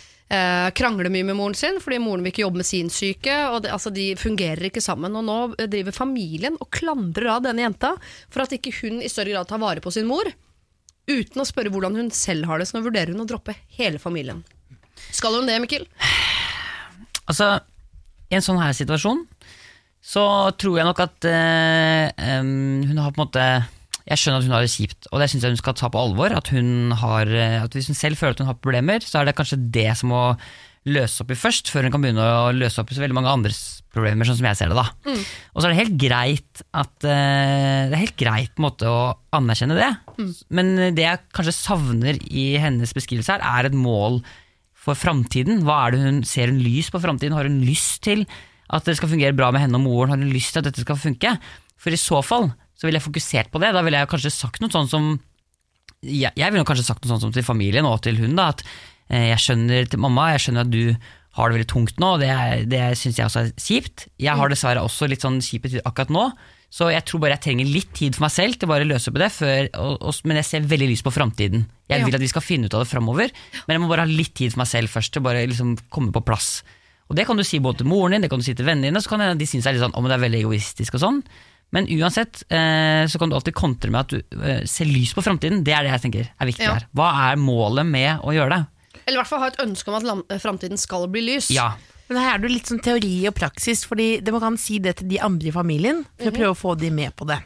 S2: Krangler mye med moren sin, fordi moren vil ikke jobbe med sin syke. Og det, altså, de fungerer ikke sammen. Og nå driver familien og klandrer av denne jenta for at ikke hun i større grad tar vare på sin mor uten å spørre hvordan hun selv har det. Så nå vurderer hun å droppe hele familien. Skal hun det, Mikkel?
S3: Altså, i en sånn her situasjon så tror jeg nok at eh, hun har på en måte Jeg skjønner at hun har det kjipt, og det syns jeg hun skal ta på alvor. At, har, eh, at Hvis hun selv føler at hun har problemer, så er det kanskje det som må løse opp i først, før hun kan begynne å løse opp i så veldig mange andres problemer, sånn som jeg ser det. da. Og så er det helt greit at eh, Det er helt greit på en måte å anerkjenne det, men det jeg kanskje savner i hennes beskrivelse her, er et mål for framtiden. Hva er det hun Ser hun lys på framtiden? Har hun lyst til at det skal fungere bra med henne og moren? Har hun lyst til at dette skal funke? For i så fall så ville jeg fokusert på det. Da ville jeg kanskje sagt noe sånn som Jeg, jeg ville kanskje sagt noe sånn som til familien og til hun da, at jeg skjønner til mamma, jeg skjønner at du har det veldig tungt nå, og det, er- det syns jeg også er kjipt. Jeg har dessverre også litt sånn kjipt akkurat nå, så jeg tror bare jeg trenger litt tid for meg selv til bare å løse i det, før, og, og, men jeg ser veldig lys på framtiden. Jeg vil at vi skal finne ut av det framover, men jeg må bare ha litt tid for meg selv først, til bare liksom komme på plass. Og det kan du si både til moren din, det kan du si til vennene dine, så kan de synes det er litt sånn, om det er veldig egoistisk og sånn. Men uansett, eh, så kan du alltid kontre med at du eh, ser lys på framtiden. Det er det jeg tenker er viktig
S2: Ja.
S3: her. Hva er målet med å gjøre det?
S2: Eller i hvert fall ha et ønske om at lam- framtiden skal bli lys.
S3: Ja,
S4: Men her er det litt sånn teori og praksis, fordi det man kan si det til de andre i familien, for å prøve å få de med på det.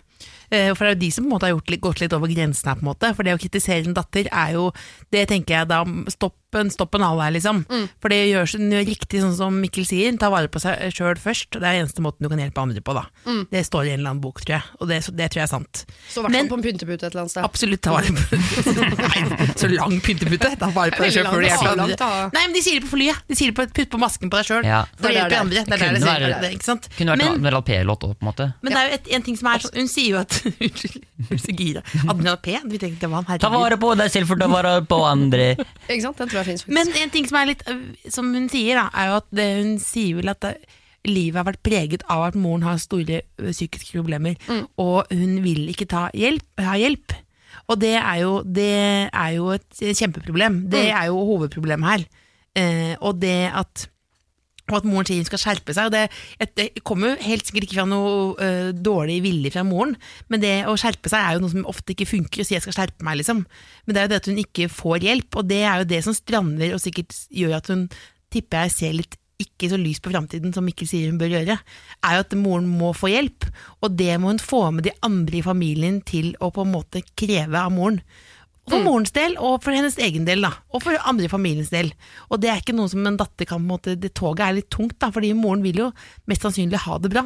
S4: Eh, For det er jo de som på en måte har gjort litt, gått litt over grensen her, på en måte. For det å kritisere en datter er jo Det tenker jeg da stopp en, stoppen en her, liksom. For det gjør, riktig sånn som Mikkel sier, ta vare på seg sjøl først. Det er eneste måten du kan hjelpe andre på, da. Det står i en eller annen bok, tror jeg, og det, det tror jeg er sant.
S2: Så i hvert fall på en pyntepute et eller annet sted.
S4: Absolutt ta vare på Nei, så lang pyntepute. Ta vare på deg sjøl før du hjelper andre. Nei, men de sier det på flyet. De sier det på Putt på masken på deg sjøl.
S3: Ja.
S4: For å
S2: Det
S4: hjelpe
S2: det.
S4: andre. Det er det sier
S3: være-
S4: det, ikke sant?
S3: Kunne vært
S4: Men-
S3: en Admiral P-låt òg, på en måte.
S4: Men det er jo et, en ting som er sånn Hun sier jo at Unnskyld, hun er så gira. Admiral P. Vi tenkte det var han
S3: Ta vare på deg selv for ta vare på andre.
S2: Ikke sant? Den tror finnes faktisk.
S4: Men en ting som er litt øh, Som hun sier, da, er jo at det, hun sier vel at det, livet har vært preget av at moren har store øh, psykiske problemer, og hun vil ikke ta hjelp, ha hjelp. Og det er jo, det er jo et kjempeproblem. Det er jo hovedproblemet her. Eh, og det at og at moren sier hun skal skjerpe seg. Og det, det kommer jo helt sikkert ikke fra noe uh, dårlig vilje fra moren, men det å skjerpe seg er jo noe som ofte ikke funker, å si jeg skal skjerpe meg, liksom. Men det er jo det at hun ikke får hjelp, og det er jo det som strander og sikkert gjør at hun, tipper jeg, ser litt ikke så lys på framtiden som Mikkel sier hun bør gjøre, er jo at moren må få hjelp, og det må hun få med de andre i familien til å på en måte kreve av moren. For morens del, og for hennes egen del, da. Og for andre i familiens del. Og det er ikke noe som en datter kan på en måte Det toget er litt tungt, da, fordi moren vil jo mest sannsynlig ha det bra.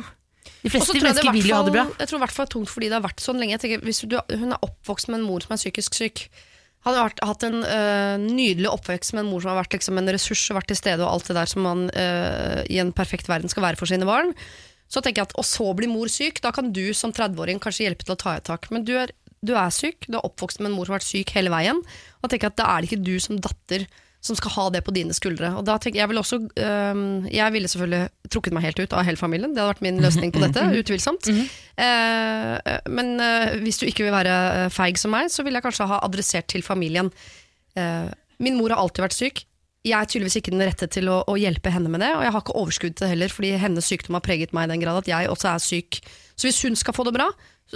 S4: De fleste mennesker vil jo ha det bra.
S2: Jeg tror i hvert fall det er tungt fordi det har vært sånn lenge. Jeg tenker, hvis du, hun er oppvokst med en mor som er psykisk syk. Han har hatt en øh, nydelig oppvekst med en mor som har vært liksom, en ressurs og vært til stede, og alt det der som man øh, i en perfekt verden skal være for sine barn. Så tenker jeg at, Og så blir mor syk. Da kan du som 30-åring kanskje hjelpe til å ta et tak. Men du er, du er syk, du er oppvokst med en mor som har vært syk hele veien. Og tenker at Da er det ikke du som datter som skal ha det på dine skuldre. Og da tenker Jeg vil også øhm, Jeg ville selvfølgelig trukket meg helt ut av hele familien. Det hadde vært min løsning på dette. utvilsomt. Eh, men eh, hvis du ikke vil være eh, feig som meg, så vil jeg kanskje ha adressert til familien. Eh, min mor har alltid vært syk. Jeg er tydeligvis ikke den rette til å, å hjelpe henne med det, og jeg har ikke overskudd til det heller, fordi hennes sykdom har preget meg i den grad at jeg også er syk. Så hvis hun skal få det bra,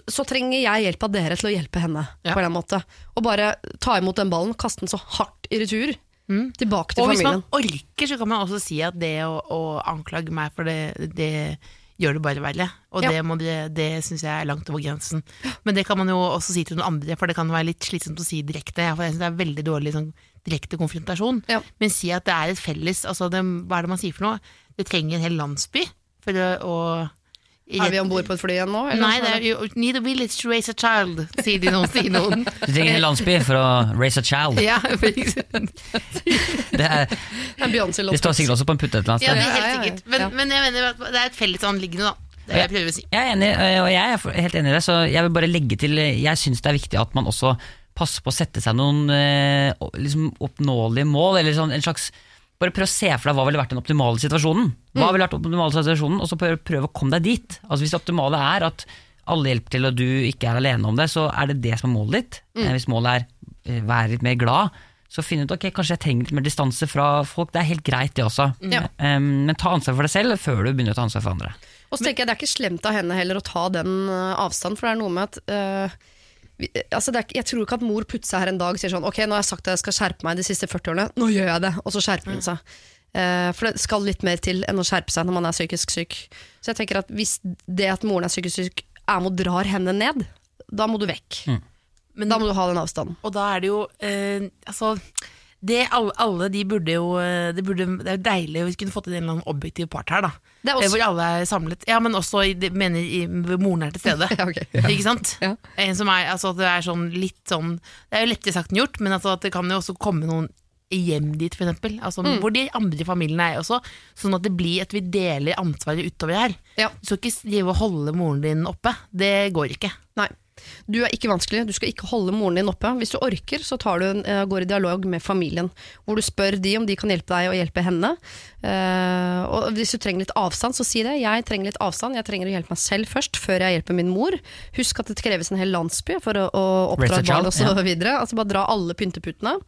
S2: så, trenger jeg hjelp av dere til å hjelpe henne.
S4: Ja.
S2: på en måte. Og bare ta imot den ballen, kaste den så hardt i retur. Tilbake til
S4: Og hvis man orker, så kan man også si at det å, å anklage meg for det, det gjør det bare verre. Og
S2: Ja.
S4: det, må det, det syns jeg er langt over grensen. Men det kan man jo også si til noen andre, for det kan være litt slitsomt å si direkte. For jeg synes det er veldig dårlig sånn, direkte konfrontasjon.
S2: Ja.
S4: Men si at det er et felles altså det, Hva er det man sier for noe? Det trenger en hel landsby for å, å
S2: Er vi om bord på et fly igjen nå? eller?
S4: Nei, det er you Need a village to raise a child, sier de noen. Sier noen.
S3: Du trenger en landsby for å raise a child.
S4: Ja, for.
S3: Det, er, det står sikkert også på en putte et eller annet
S4: ja, det er helt sikkert. Men,
S2: Ja.
S4: men jeg mener at det er et felles anliggende, da. Det jeg prøver å si.
S3: Jeg er enig, og jeg er helt enig i det, så jeg vil bare legge til Jeg syns det er viktig at man også passer på å sette seg noen øh, liksom oppnåelige mål, eller sånn en slags bare prøv å se for deg hva ville vært den optimale situasjonen. Hva ville vært den optimale situasjonen, Og så prøv, å komme deg dit. Altså Hvis det optimale er at alle hjelper til og du ikke er alene om det, så er det det som er målet ditt. Mm. Hvis målet er eh, være litt mer glad, så finn ut ok, kanskje jeg trenger litt mer distanse fra folk. Det er helt greit, det også.
S2: Ja.
S3: Um, men ta ansvar for deg selv før du begynner å ta ansvar for andre.
S2: Og så tenker jeg Det er ikke slemt av henne heller å ta den uh, avstanden, for det er noe med at uh, altså det er, Jeg tror ikke at mor putter seg her en dag og sier sånn Ok, nå har jeg sagt at jeg skal skjerpe meg de siste 40 årene, nå gjør jeg det. Og så skjerper hun seg. Uh, for det skal litt mer til enn å skjerpe seg når man er psykisk syk. Så jeg tenker at hvis det at moren er psykisk syk er med og drar henne ned, da må du vekk.
S4: Men
S2: Da må du ha den avstanden.
S4: Og da er det jo eh, Altså det alle, alle de burde jo eh, det, burde, det er jo deilig hvis vi kunne fått inn en eller annen objektiv part her, da.
S2: Det er
S4: Eh,
S2: også-
S4: Hvor alle er samlet. Ja, men også i, mener i, moren er til stede.
S2: Ja, ok.
S4: Ikke sant?
S2: Ja.
S4: En som er, altså, det er sånn litt sånn Det er jo lettere sagt enn gjort, men altså, at det kan jo også komme noen hjem dit, for eksempel. Altså,
S2: Mm.
S4: Hvor de andre familiene er også. Sånn at det blir at vi deler ansvaret utover her.
S2: Ja.
S4: Du skal ikke drive og holde moren din oppe. Det går ikke.
S2: Du er ikke vanskelig, du skal ikke holde moren din oppe. Hvis du orker, så tar du en, eh, går i dialog med familien, hvor du spør de om de kan hjelpe deg å hjelpe henne. Eh, og hvis du trenger litt avstand, så si det. Jeg trenger litt avstand, jeg trenger å hjelpe meg selv først, før jeg hjelper min mor. Husk at det kreves en hel landsby for å, å oppdra et barn
S3: osv.
S2: og så
S3: ja.
S2: videre. Altså bare dra alle pynteputene.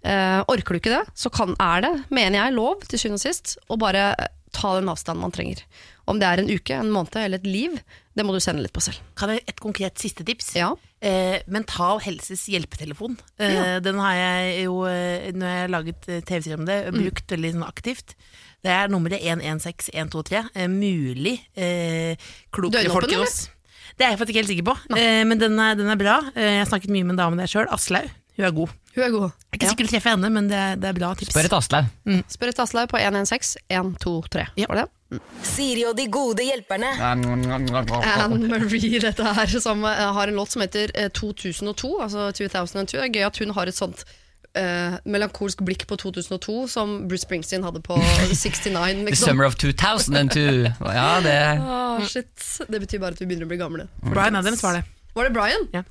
S2: Eh, orker du ikke det, så kan, er det, mener jeg, lov til syvende og sist å bare ta den avstanden man trenger. Om det er en uke, en måned eller et liv, det må du sende litt på selv.
S4: Kan jeg Et konkret siste tips?
S2: Ja.
S4: Eh, Mental Helses hjelpetelefon. Eh, Den har jeg jo, eh, når jeg har laget eh, TV-serier om det, brukt veldig sånn aktivt. Det er nummeret 116123. Eh, mulig eh, klokere folk enn oss. Det er jeg faktisk ikke helt sikker på, eh, men den er, den er bra. Jeg har snakket mye med en dame der sjøl, Aslaug. Hun er god.
S2: Hun er god.
S4: Jeg er ikke sikkert du treffer henne, men det er, det er bra tips.
S3: Spør et Aslaug.
S2: Spør et Aslaug på 116 123.
S4: Ja.
S2: Var det?
S1: Siri og de gode hjelperne.
S2: Anne Marie, dette her, som eh, har en låt som heter eh, 2002. Altså 2002. Det er gøy at hun har et sånt Uh, melankolsk blikk på 2002 som Bruce Springsteen hadde på 69.
S3: The
S2: Liksom.
S3: summer of 2002. Ja, det
S2: Oh, shit. Det betyr bare at vi begynner å bli gamle.
S4: Brian Adams var det.
S2: Var det Brian?
S4: Ja.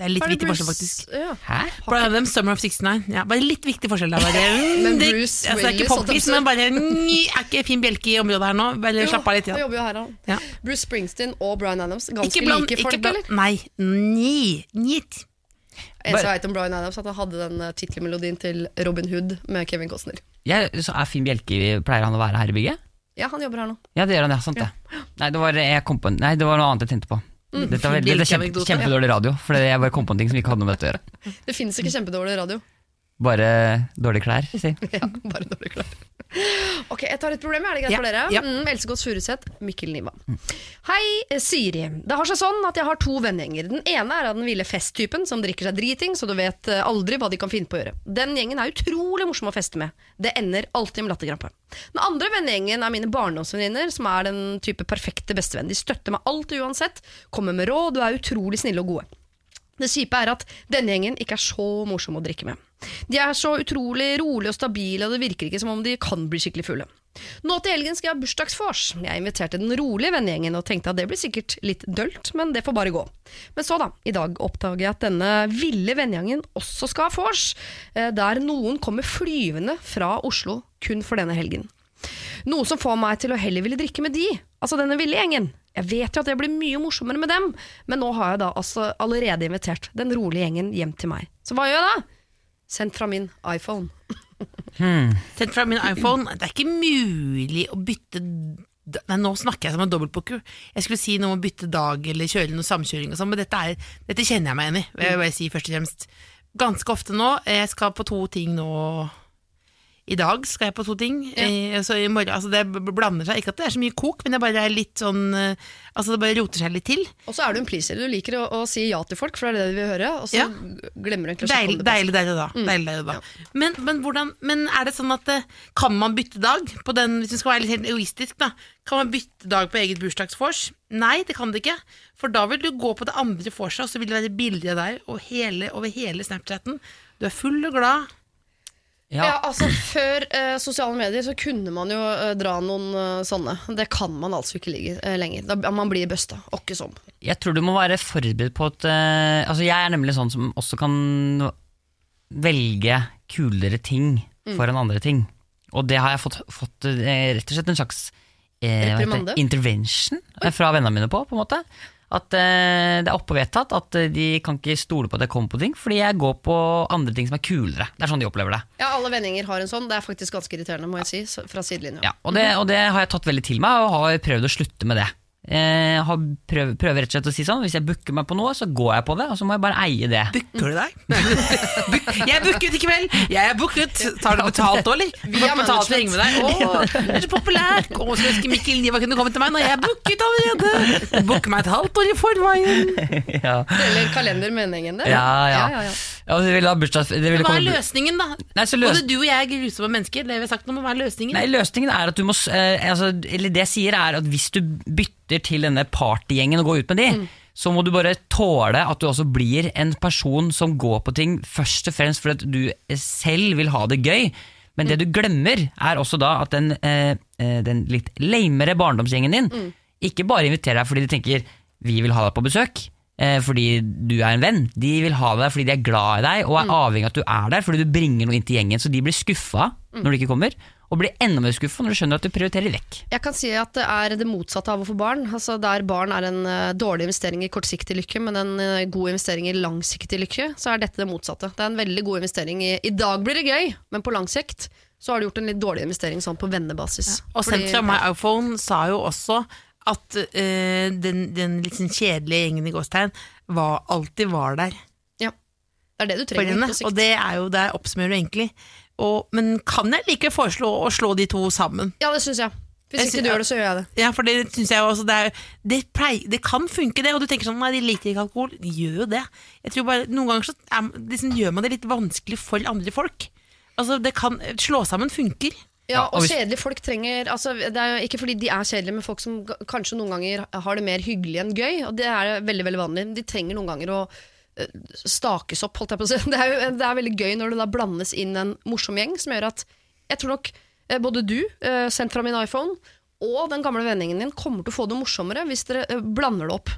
S4: Det er litt viktig
S2: Bruce?
S4: forskjell, faktisk.
S2: Ja.
S3: Hæ?
S4: Brian Adams, Summer of 69. Ja, bare litt viktig forskjell der. Bare.
S2: Men
S4: Det-
S2: Bruce
S4: altså, det er ikke
S2: Willis, på å
S4: men bare ny, Er ikke Finn Bjelke i området her nå? Bare slapp av litt. Ja.
S2: jo her.
S4: Ja.
S2: Bruce Springsteen og Brian Adams. Ganske
S4: Ikke bland,
S2: like folk,
S4: ikke bland,
S2: eller?
S4: Nei. Ni. Niet.
S2: Jeg vet om Brian Adams, at han hadde den uh, tittelmelodien til Robin Hood med Kevin Costner.
S3: Ja, så er Finn Bjelke Pleier han å være her i bygget?
S2: Ja, han jobber her nå.
S3: Ja, det gjør han, ja. Sant det. Nei, det var, jeg kom på, nei, det var noe annet jeg tenkte på. Dette, er veldig, dette er kjempe, kjempedårlig radio, for jeg bare kom på en ting som ikke hadde noe med dette å gjøre.
S2: Det fins ikke kjempedårlig radio.
S3: Bare dårlige klær, si.
S2: Ja, bare dårlig klær. Ok, jeg tar et problem, er det greit
S4: Ja,
S2: for dere?
S4: ja.
S2: Mm, Else Kåss Furuseth, Mikkel Niva. Hei, eh, Siri. Det har seg sånn at jeg har to vennegjenger. Den ene er av den ville festtypen som drikker seg driting, så du vet eh, aldri hva de kan finne på å gjøre. Den gjengen er utrolig morsom å feste med. Det ender alltid med latterkrampe. Den andre vennegjengen er mine barndomsvenninner, som er den type perfekte bestevenn. De støtter meg alltid uansett, kommer med råd og er utrolig snille og gode. Det kjipe er at denne gjengen ikke er så morsom å drikke med. De er så utrolig rolige og stabile, og det virker ikke som om de kan bli skikkelig fulle. Nå til helgen skal jeg ha bursdagsvors. Jeg inviterte den rolige vennegjengen og tenkte at det blir sikkert litt dølt, men det får bare gå. Men så, da. I dag oppdager jeg at denne ville vennegjengen også skal ha vors, eh, der noen kommer flyvende fra Oslo kun for denne helgen. Noe som får meg til å heller ville drikke med de, altså denne ville gjengen. Jeg vet jo at det blir mye morsommere med dem, men nå har jeg da altså allerede invitert den rolige gjengen hjem til meg. Så hva gjør jeg da? Sendt fra min iPhone.
S4: Sett fra min iPhone. Det er ikke mulig å bytte Nei, Nå snakker jeg som en dobbeltbooker. Jeg skulle si noe om å bytte dag eller kjøre noe samkjøring, og sånn, men dette, er, dette kjenner jeg meg igjen i. vil Jeg vil bare si først og fremst Ganske ofte nå. Jeg skal på to ting nå i dag skal jeg på to ting. ja. så i morgen, altså det blander seg. Ikke at det er så mye kok, men det bare er litt sånn eh, Altså det bare roter seg litt til.
S2: Og så er du en pleaser. Du liker å, å si ja til folk, for det er det du vil høre. Og så
S4: Ja.
S2: glemmer du egentlig å sjekke om det passer.
S4: deilig der og da. Deilig der og da. Men, men, hvordan, men er det sånn at eh, kan man bytte dag? På den, hvis du skal være litt helt egoistisk, da. Kan man bytte dag på eget bursdagsvors? Nei, det kan det ikke. For da vil du gå på det andre vorset, og så vil det være bilder av deg over hele Snapchaten. Du er full og glad.
S2: Ja,
S3: Ja,
S2: altså Før eh, sosiale medier så kunne man jo eh, dra noen eh, sånne. Det kan man altså ikke ligge, eh, lenger. Da, man blir busta. Åkke sånn.
S3: Jeg tror du må være forberedt på at eh, Altså Jeg er nemlig sånn som også kan velge kulere ting foran andre ting. Og det har jeg fått, fått eh, rett og slett en slags intervention Oi. fra vennene mine på. på en måte At eh, det er oppevedtatt at eh, de kan ikke stole på at jeg kommer på ting, fordi jeg går på andre ting som er kulere. Det er sånn de opplever det.
S2: Ja, Alle vendinger har en sånn. Det er faktisk ganske irriterende, må jeg si, fra sidelinja.
S3: Ja, og, det, og det har jeg tatt veldig til meg, og har prøvd å slutte med det. Jeg har prøv, prøver rett og slett å si sånn Hvis jeg booker meg på noe, så går jeg på det, og så må jeg bare eie det.
S4: Booker du deg? Book- jeg er booket i kveld! Jeg er booket! Tar du betalt òg, eller?
S2: Vi
S4: Har betalt for å henge med deg? Å, du er så populær! Å, skulle ønske Mikkel Niva kunne komme til meg når jeg er booket allerede! Booker meg et halvt år i forveien!
S3: ja.
S2: Eller kalendermeningen det.
S3: Ja, ja.
S2: ja, ja.
S3: Ja, ja bursdags...
S4: Hva er løsningen, da?
S3: Nei, så løs...
S4: Både du og jeg er grusomme mennesker. Det vi har sagt nå å være løsningen.
S3: Nei, løsningen er at du må eh, altså, Eller det jeg sier er at hvis du bytter til denne partygjengen og går ut med de, så må du bare tåle at du også blir en person som går på ting først og fremst fordi du selv vil ha det gøy. Men det du glemmer, er også da at den, eh, eh, den litt lamere barndomsgjengen din ikke bare inviterer deg fordi de tenker 'vi vil ha deg på besøk', eh, fordi du er en venn. De vil ha deg fordi de er glad i deg og er avhengig av at du er der fordi du bringer noe inn til gjengen. Så de blir skuffa når du ikke kommer, og blir enda mer skuffa når du skjønner at du prioriterer vekk.
S2: Jeg kan si at det er det motsatte av å få barn. Altså Der barn er en eh, dårlig investering i kortsiktig lykke, men en eh, god investering i langsiktig lykke, så er dette det motsatte. Det er en veldig god investering i I dag blir det gøy, men på lang sikt så har du gjort en litt dårlig investering sånn på vennebasis.
S4: Og sentra My iPhone sa jo også at øh, den, den litt sånn kjedelige gjengen i gåstegn var, alltid var der
S2: Ja. Det er det du trenger
S4: henne.
S2: på.
S4: Og det er jo det oppsummerer du egentlig. Og, men kan jeg like foreslå å slå de to sammen?
S2: Ja, det syns jeg. Hvis ikke du gjør det, så gjør jeg det.
S4: Ja, for det synes jeg også det, er, det, pleier, det kan funke, det. Og du tenker sånn Nei, de liker ikke alkohol. De gjør jo det. Jeg tror bare Noen ganger så er, liksom, gjør man det litt vanskelig for andre folk. Altså, det kan Slå sammen funker.
S2: Ja,
S3: og
S2: kjedelige folk trenger altså, Det er jo ikke fordi de er kjedelige, men folk som kanskje noen ganger har det mer hyggelig enn gøy. Og det er veldig veldig vanlig. De trenger noen ganger å stakes opp, holdt jeg på å si. Det er, jo, det er veldig gøy når det da blandes inn en morsom gjeng, som gjør at jeg tror nok eh, både du, eh, sendt fra min iPhone, og den gamle vendingen din kommer til å få det morsommere hvis dere eh, blander det opp.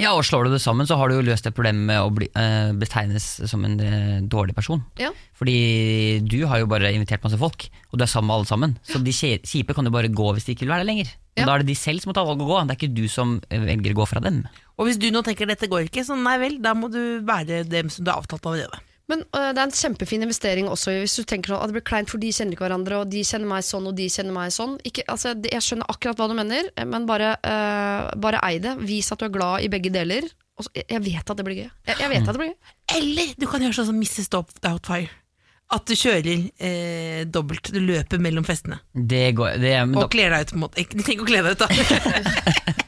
S3: Ja, og Slår du det sammen, så har du jo løst det problemet med å bli, eh, betegnes som en eh, dårlig person.
S2: Ja.
S3: Fordi du har jo bare invitert masse folk, og du er sammen med alle sammen. Så de kjipe kan jo bare gå hvis de ikke vil være der lenger.
S2: Ja.
S3: Da er det de selv som må ta valget å gå, det er ikke du som velger å gå fra dem.
S4: Og hvis du nå tenker dette går ikke, så nei vel, da må du være dem som du har avtalt allerede.
S2: Men øh, det er en kjempefin investering også hvis du tenker sånn at det blir kleint for de kjenner ikke hverandre, og de kjenner meg sånn, og de kjenner meg sånn. Ikke, altså, jeg skjønner akkurat hva du mener, men bare, øh, bare ei det. Vis at du er glad i begge deler. Og så, jeg, jeg vet at det blir gøy. Jeg, jeg vet at det blir gøy.
S4: Eller du kan gjøre sånn som Mrs. Doubtfire. At du kjører eh, dobbelt. Du løper mellom festene.
S3: Det går, det, men
S4: Og kler deg ut på en måte. Ikke- Du trenger ikke å kle deg ut, da.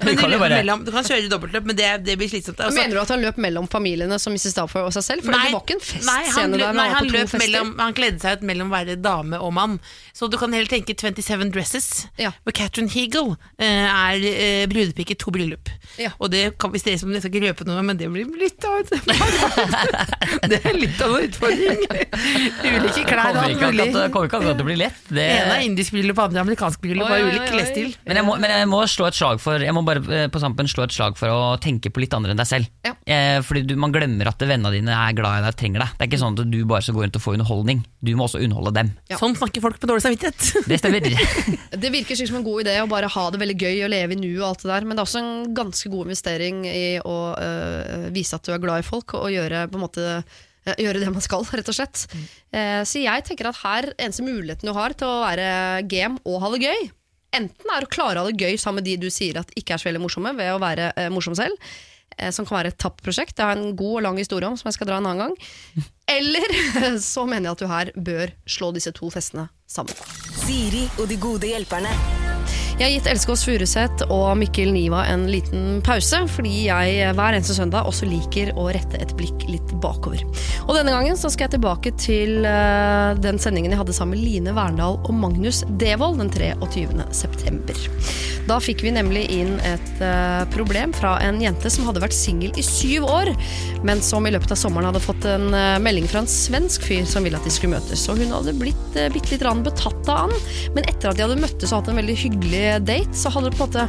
S4: Men
S3: du kan jo bare
S4: mellom, du kan kjøre dobbeltløp, men det, det blir slitsomt. Altså,
S2: Mener du at han løp mellom familiene som Mrs. Stafford og seg selv? For det var ikke en
S4: nei, han,
S2: festscene der.
S4: nei, han, løp mellom, han kledde seg ut mellom å være dame og mann. Så du kan heller tenke 27 Dresses,
S2: Ja.
S4: hvor Catherine Hegel eh, er eh, brudepike i to bryllup.
S2: Ja.
S4: Og det kan vi dere om, jeg skal ikke røpe noe, men det blir litt av et Det er litt av en utfordring. Ulike klær og alt mulig.
S3: akkurat kommer ikke an på at det blir lett. Det,
S4: ene er indisk bryllup, andre er amerikansk bryllup,
S2: bare
S4: ulik klesstil.
S3: Men jeg må slå et slag for Jeg må bare eh, på sampen slå et slag for å tenke på litt andre enn deg selv.
S2: Ja.
S3: Eh, fordi du, Man glemmer at vennene dine er glad i deg og trenger deg. Det er ikke sånn at du bare skal gå rundt og få underholdning. Du må også underholde dem.
S2: Ja.
S4: Sånn snakker folk med dårlig samvittighet.
S3: Det stemmer.
S2: Det virker som en god idé å bare ha det veldig gøy og leve i nuet og alt det der, men det er også en ganske god investering i å øh, vise at du er glad i folk og gjøre, på en måte, øh, gjøre det man skal, rett og slett. Eh, så jeg tenker at her, eneste muligheten du har til å være game og ha det gøy, enten er å klare å ha det gøy sammen med de du sier at ikke er så veldig morsomme, ved å være eh, morsom selv, eh, som kan være et tapt prosjekt. Det har jeg en god og lang historie om som jeg skal dra en annen gang. Eller så mener jeg at du her bør slå disse to festene sammen.
S1: Siri og de gode hjelperne.
S2: Jeg har gitt Else Kåss Furuseth og Mikkel Niva en liten pause, fordi jeg hver eneste søndag også liker å rette et blikk litt bakover. Og denne gangen så skal jeg tilbake til eh, den sendingen jeg hadde sammen med Line Verndal og Magnus Devold den 23. september. Da fikk vi nemlig inn et eh, problem fra en jente som hadde vært singel i syv år, men som i løpet av sommeren hadde fått en eh, melding fra en svensk fyr som ville at de skulle møtes. Og hun hadde blitt bitte litt betatt av han, men etter at de hadde møttes og hatt en veldig hyggelig date, så hadde det på en måte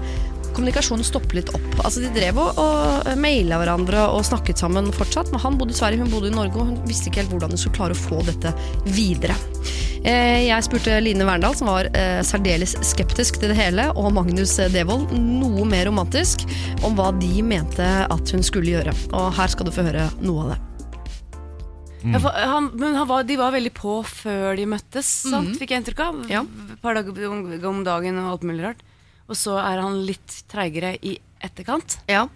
S2: kommunikasjonen stoppet litt opp. Altså De drev og, og maila hverandre og snakket sammen fortsatt, men han bodde i Sverige, hun bodde i Norge, og hun visste ikke helt hvordan hun skulle klare å få dette videre. Eh, Jeg spurte Line Verndal, som var eh, særdeles skeptisk til det hele, og Magnus Devold, noe mer romantisk, om hva de mente at hun skulle gjøre. Og her skal du få høre noe av det.
S5: Ja, for han, men han var, de var veldig på før de møttes, sant? fikk jeg inntrykk av.
S2: Ja.
S5: Et par dager om, om dagen og alt mulig rart. Og så er han litt treigere i etterkant.
S2: Ja.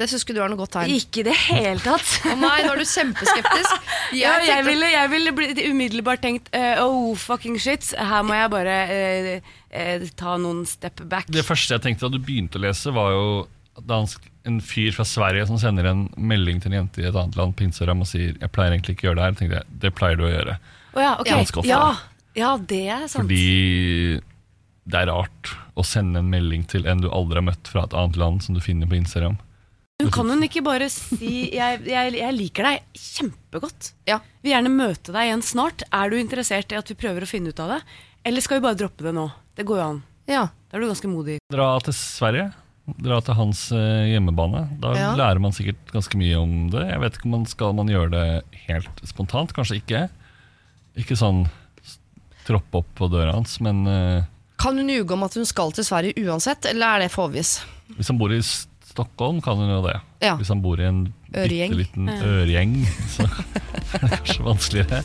S2: Det syns ikke du er noe godt tegn.
S5: Ikke i det hele tatt.
S2: Å nei, nå er du kjempeskeptisk.
S5: Ja, jeg ville, jeg ville bli, umiddelbart tenkt uh, Oh, fucking shit. Her må jeg bare uh, uh, ta noen step back.
S6: Det første jeg tenkte da du begynte å lese, var jo da han, sk- en fyr fra Sverige som sender en melding til en jente i et annet land på Instagram og sier 'jeg pleier egentlig ikke å gjøre det her', tenkte jeg, det pleier du å gjøre.
S5: Oh ja, okay.
S6: Ganske ofte.
S5: Ja, ja, det er sant.
S6: Fordi det er rart å sende en melding til en du aldri har møtt fra et annet land, som du finner på Instagram.
S5: Men kan hun ikke bare si jeg, jeg, 'jeg liker deg kjempegodt'?
S2: Ja.
S5: Vil gjerne møte deg igjen snart. Er du interessert i at vi prøver å finne ut av det? Eller skal vi bare droppe det nå? Det går jo an.
S2: Ja.
S5: Da er du ganske modig.
S6: Dra til Sverige. Dra til hans eh, hjemmebane. Da
S2: Ja.
S6: lærer man sikkert ganske mye om det. Jeg vet ikke om man skal man gjøre det helt spontant. Kanskje ikke. Ikke sånn troppe opp på døra hans, men eh,
S2: Kan hun ljuge om at hun skal til Sverige uansett, eller er det forvis?
S6: hvis han bor i Stockholm, kan hun jo det.
S2: Ja.
S6: Hvis han bor i en bitte liten øregjeng, så er det kanskje vanskeligere.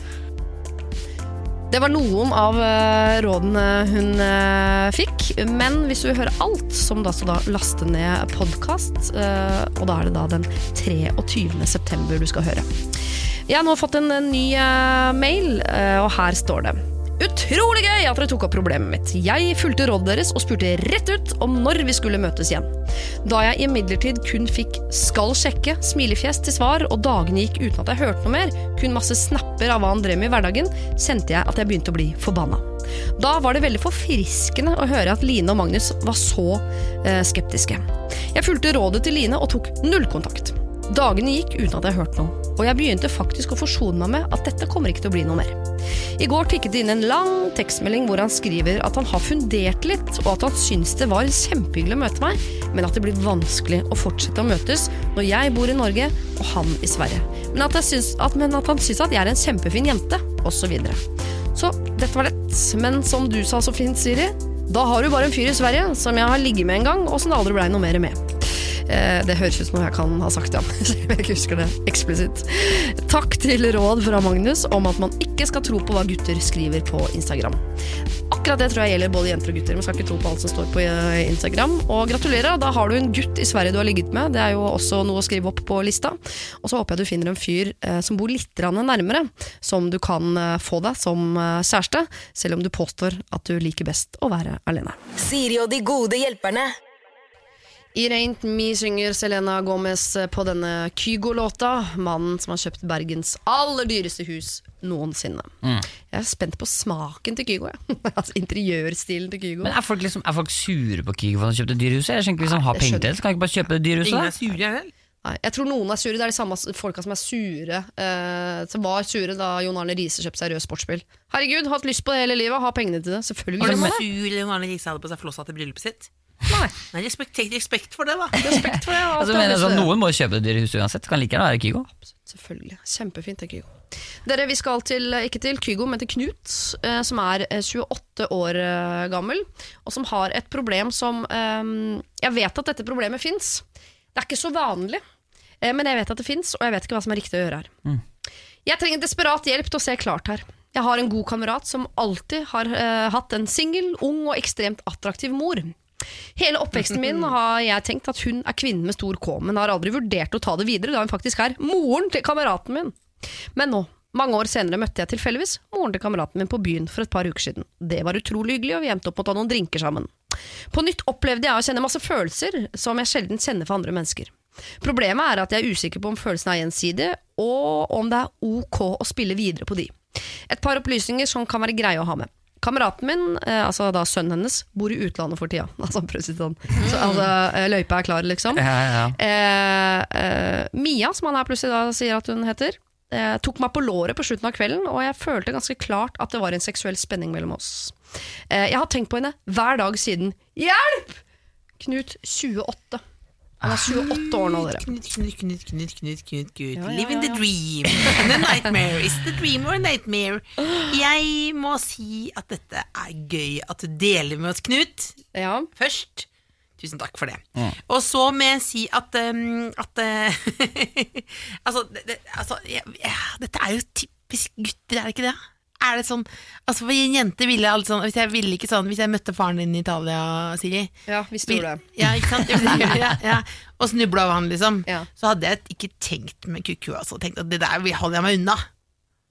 S2: Det var noen av eh, rådene hun eh, fikk, men hvis du vil høre alt, så da altså da laste ned podkast, og da er det da den 23. september du skal høre. Jeg har nå fått en, eh, ny eh, mail, eh, og her står det Utrolig gøy at dere tok opp problemet mitt. Jeg fulgte rådet deres og spurte rett ut om når vi skulle møtes igjen. Da jeg imidlertid kun fikk 'skal sjekke', smilefjes til svar, og dagene gikk uten at jeg hørte noe mer, kun masse snapper av hva han drev med i hverdagen, kjente jeg at jeg begynte å bli forbanna. Da var det veldig forfriskende å høre at Line og Magnus var så eh, skeptiske. Jeg fulgte rådet til Line og tok null kontakt. Dagene gikk uten at jeg hørte noe, og jeg begynte faktisk å forsone meg med at dette kommer ikke til å bli noe mer. I går tikket det inn en lang tekstmelding hvor han skriver at han har fundert litt, og at han syns det var kjempehyggelig å møte meg, men at det blir vanskelig å fortsette å møtes når jeg bor i Norge og han i Sverige. Men at, syns, at, men at han syns at jeg er en kjempefin jente, osv. Så, så dette var lett, men som du sa så fint, Siri, da har du bare en fyr i Sverige som jeg har ligget med en gang, og som det aldri blei noe mer med. Eh, Det høres ut som noe jeg kan ha sagt, ja. Jeg ikke husker det eksplisitt. Takk til råd fra Magnus om at man ikke skal tro på hva gutter skriver på Instagram. Akkurat det tror jeg gjelder både jenter og gutter. Man skal ikke tro på alt som står på eh, Instagram. Og gratulerer, da har du en gutt i Sverige du har ligget med. Det er jo også noe å skrive opp på lista. Og så håper jeg du finner en fyr eh, som bor litt nærmere, som du kan få deg som kjæreste, selv om du påstår at du liker best å være alene.
S1: Siri og de gode hjelperne.
S2: It Reint Me synger Selena Gomez på denne Kygo-låta. Mannen som har kjøpt Bergens aller dyreste hus noensinne. Jeg er spent på smaken til Kygo. Ja. altså Interiørstilen til Kygo.
S3: Men er folk, liksom, er folk sure på Kygo for at han kjøpte dyrehuset? Jeg skjønner ikke Hvis han har penger til det, så kan han ikke bare kjøpe dyrehuset?
S4: Ingen
S3: da?
S4: er sure, jeg vel?
S2: Nei, jeg tror noen er sure. Det er de samme folka som er sure eh, Som var sure da Jon Arne Riise kjøpte seg rød sportsbil. Herregud, hatt lyst på det hele livet, ha pengene til det. Selvfølgelig
S4: Var
S2: du
S4: det
S2: man det.
S4: sur Jon Arne Riise hadde på seg flossa til bryllupet sitt?
S2: Nei,
S4: Nei, respekt, respekt for det, da.
S2: respekt for det.
S3: Altså, mener,
S2: lyst
S3: sånn,
S2: det.
S3: noen må kjøpe dyrehuset uansett. Kan like gjerne være Kygo.
S2: Selvfølgelig. Kjempefint, det er Kygo. Dere, vi skal til, ikke til Kygo, men til Knut, eh, som er eh, 28 år eh, gammel, og som har et problem som eh, Jeg vet at dette problemet fins. Det er ikke så vanlig, eh, men jeg vet at det fins, og jeg vet ikke hva som er riktig å gjøre her. Jeg trenger desperat hjelp til å se klart her. Jeg har en god kamerat som alltid har eh, hatt en singel, ung og ekstremt attraktiv mor. Hele oppveksten min har jeg tenkt at hun er kvinnen med stor K, men har aldri vurdert å ta det videre da hun faktisk er moren til kameraten min. Men nå, mange år senere, møtte jeg tilfeldigvis moren til kameraten min på byen for et par uker siden. Det var utrolig hyggelig, og vi endte opp med å ta noen drinker sammen. På nytt opplevde jeg å kjenne masse følelser som jeg sjelden kjenner for andre mennesker. Problemet er at jeg er usikker på om følelsene er gjensidige, og om det er ok å spille videre på de. Et par opplysninger som kan være greie å ha med. Kameraten min, eh, altså da sønnen hennes, bor i utlandet for tida. Altså, sånn. Så, altså, eh, løypa er klar, liksom.
S3: Ja, ja, ja.
S2: Eh, eh, Mia, som han her plutselig da sier at hun heter, eh, tok meg på låret på slutten av kvelden, og jeg følte ganske klart at det var en seksuell spenning mellom oss. Eh, jeg har tenkt på henne hver dag siden Hjelp! Knut 28. Han er 28 år nå, dere.
S4: Knut, Knut, Knut, Knut, Knut, Knut, Knut.
S2: Ja, ja,
S4: Living the dream. And the nightmare. Is the dream or a nightmare? Jeg må si at dette er gøy at du deler med oss, Knut.
S2: Ja.
S4: Først. Tusen takk for det. Og så må jeg si at, um, at uh, Altså, det, altså jeg, ja, dette er jo typisk gutter, er det ikke det? Er det sånn Altså, for en jente ville alt sånn Hvis jeg ville ikke sånn Hvis jeg møtte faren din i Italia, Siri
S2: ja, vi du det.
S4: ja, ikke sant? ja, ja. Og snubla av han, liksom.
S2: Ja.
S4: Så hadde jeg ikke tenkt med kuku. Altså. Tenkt at det der holder jeg meg unna.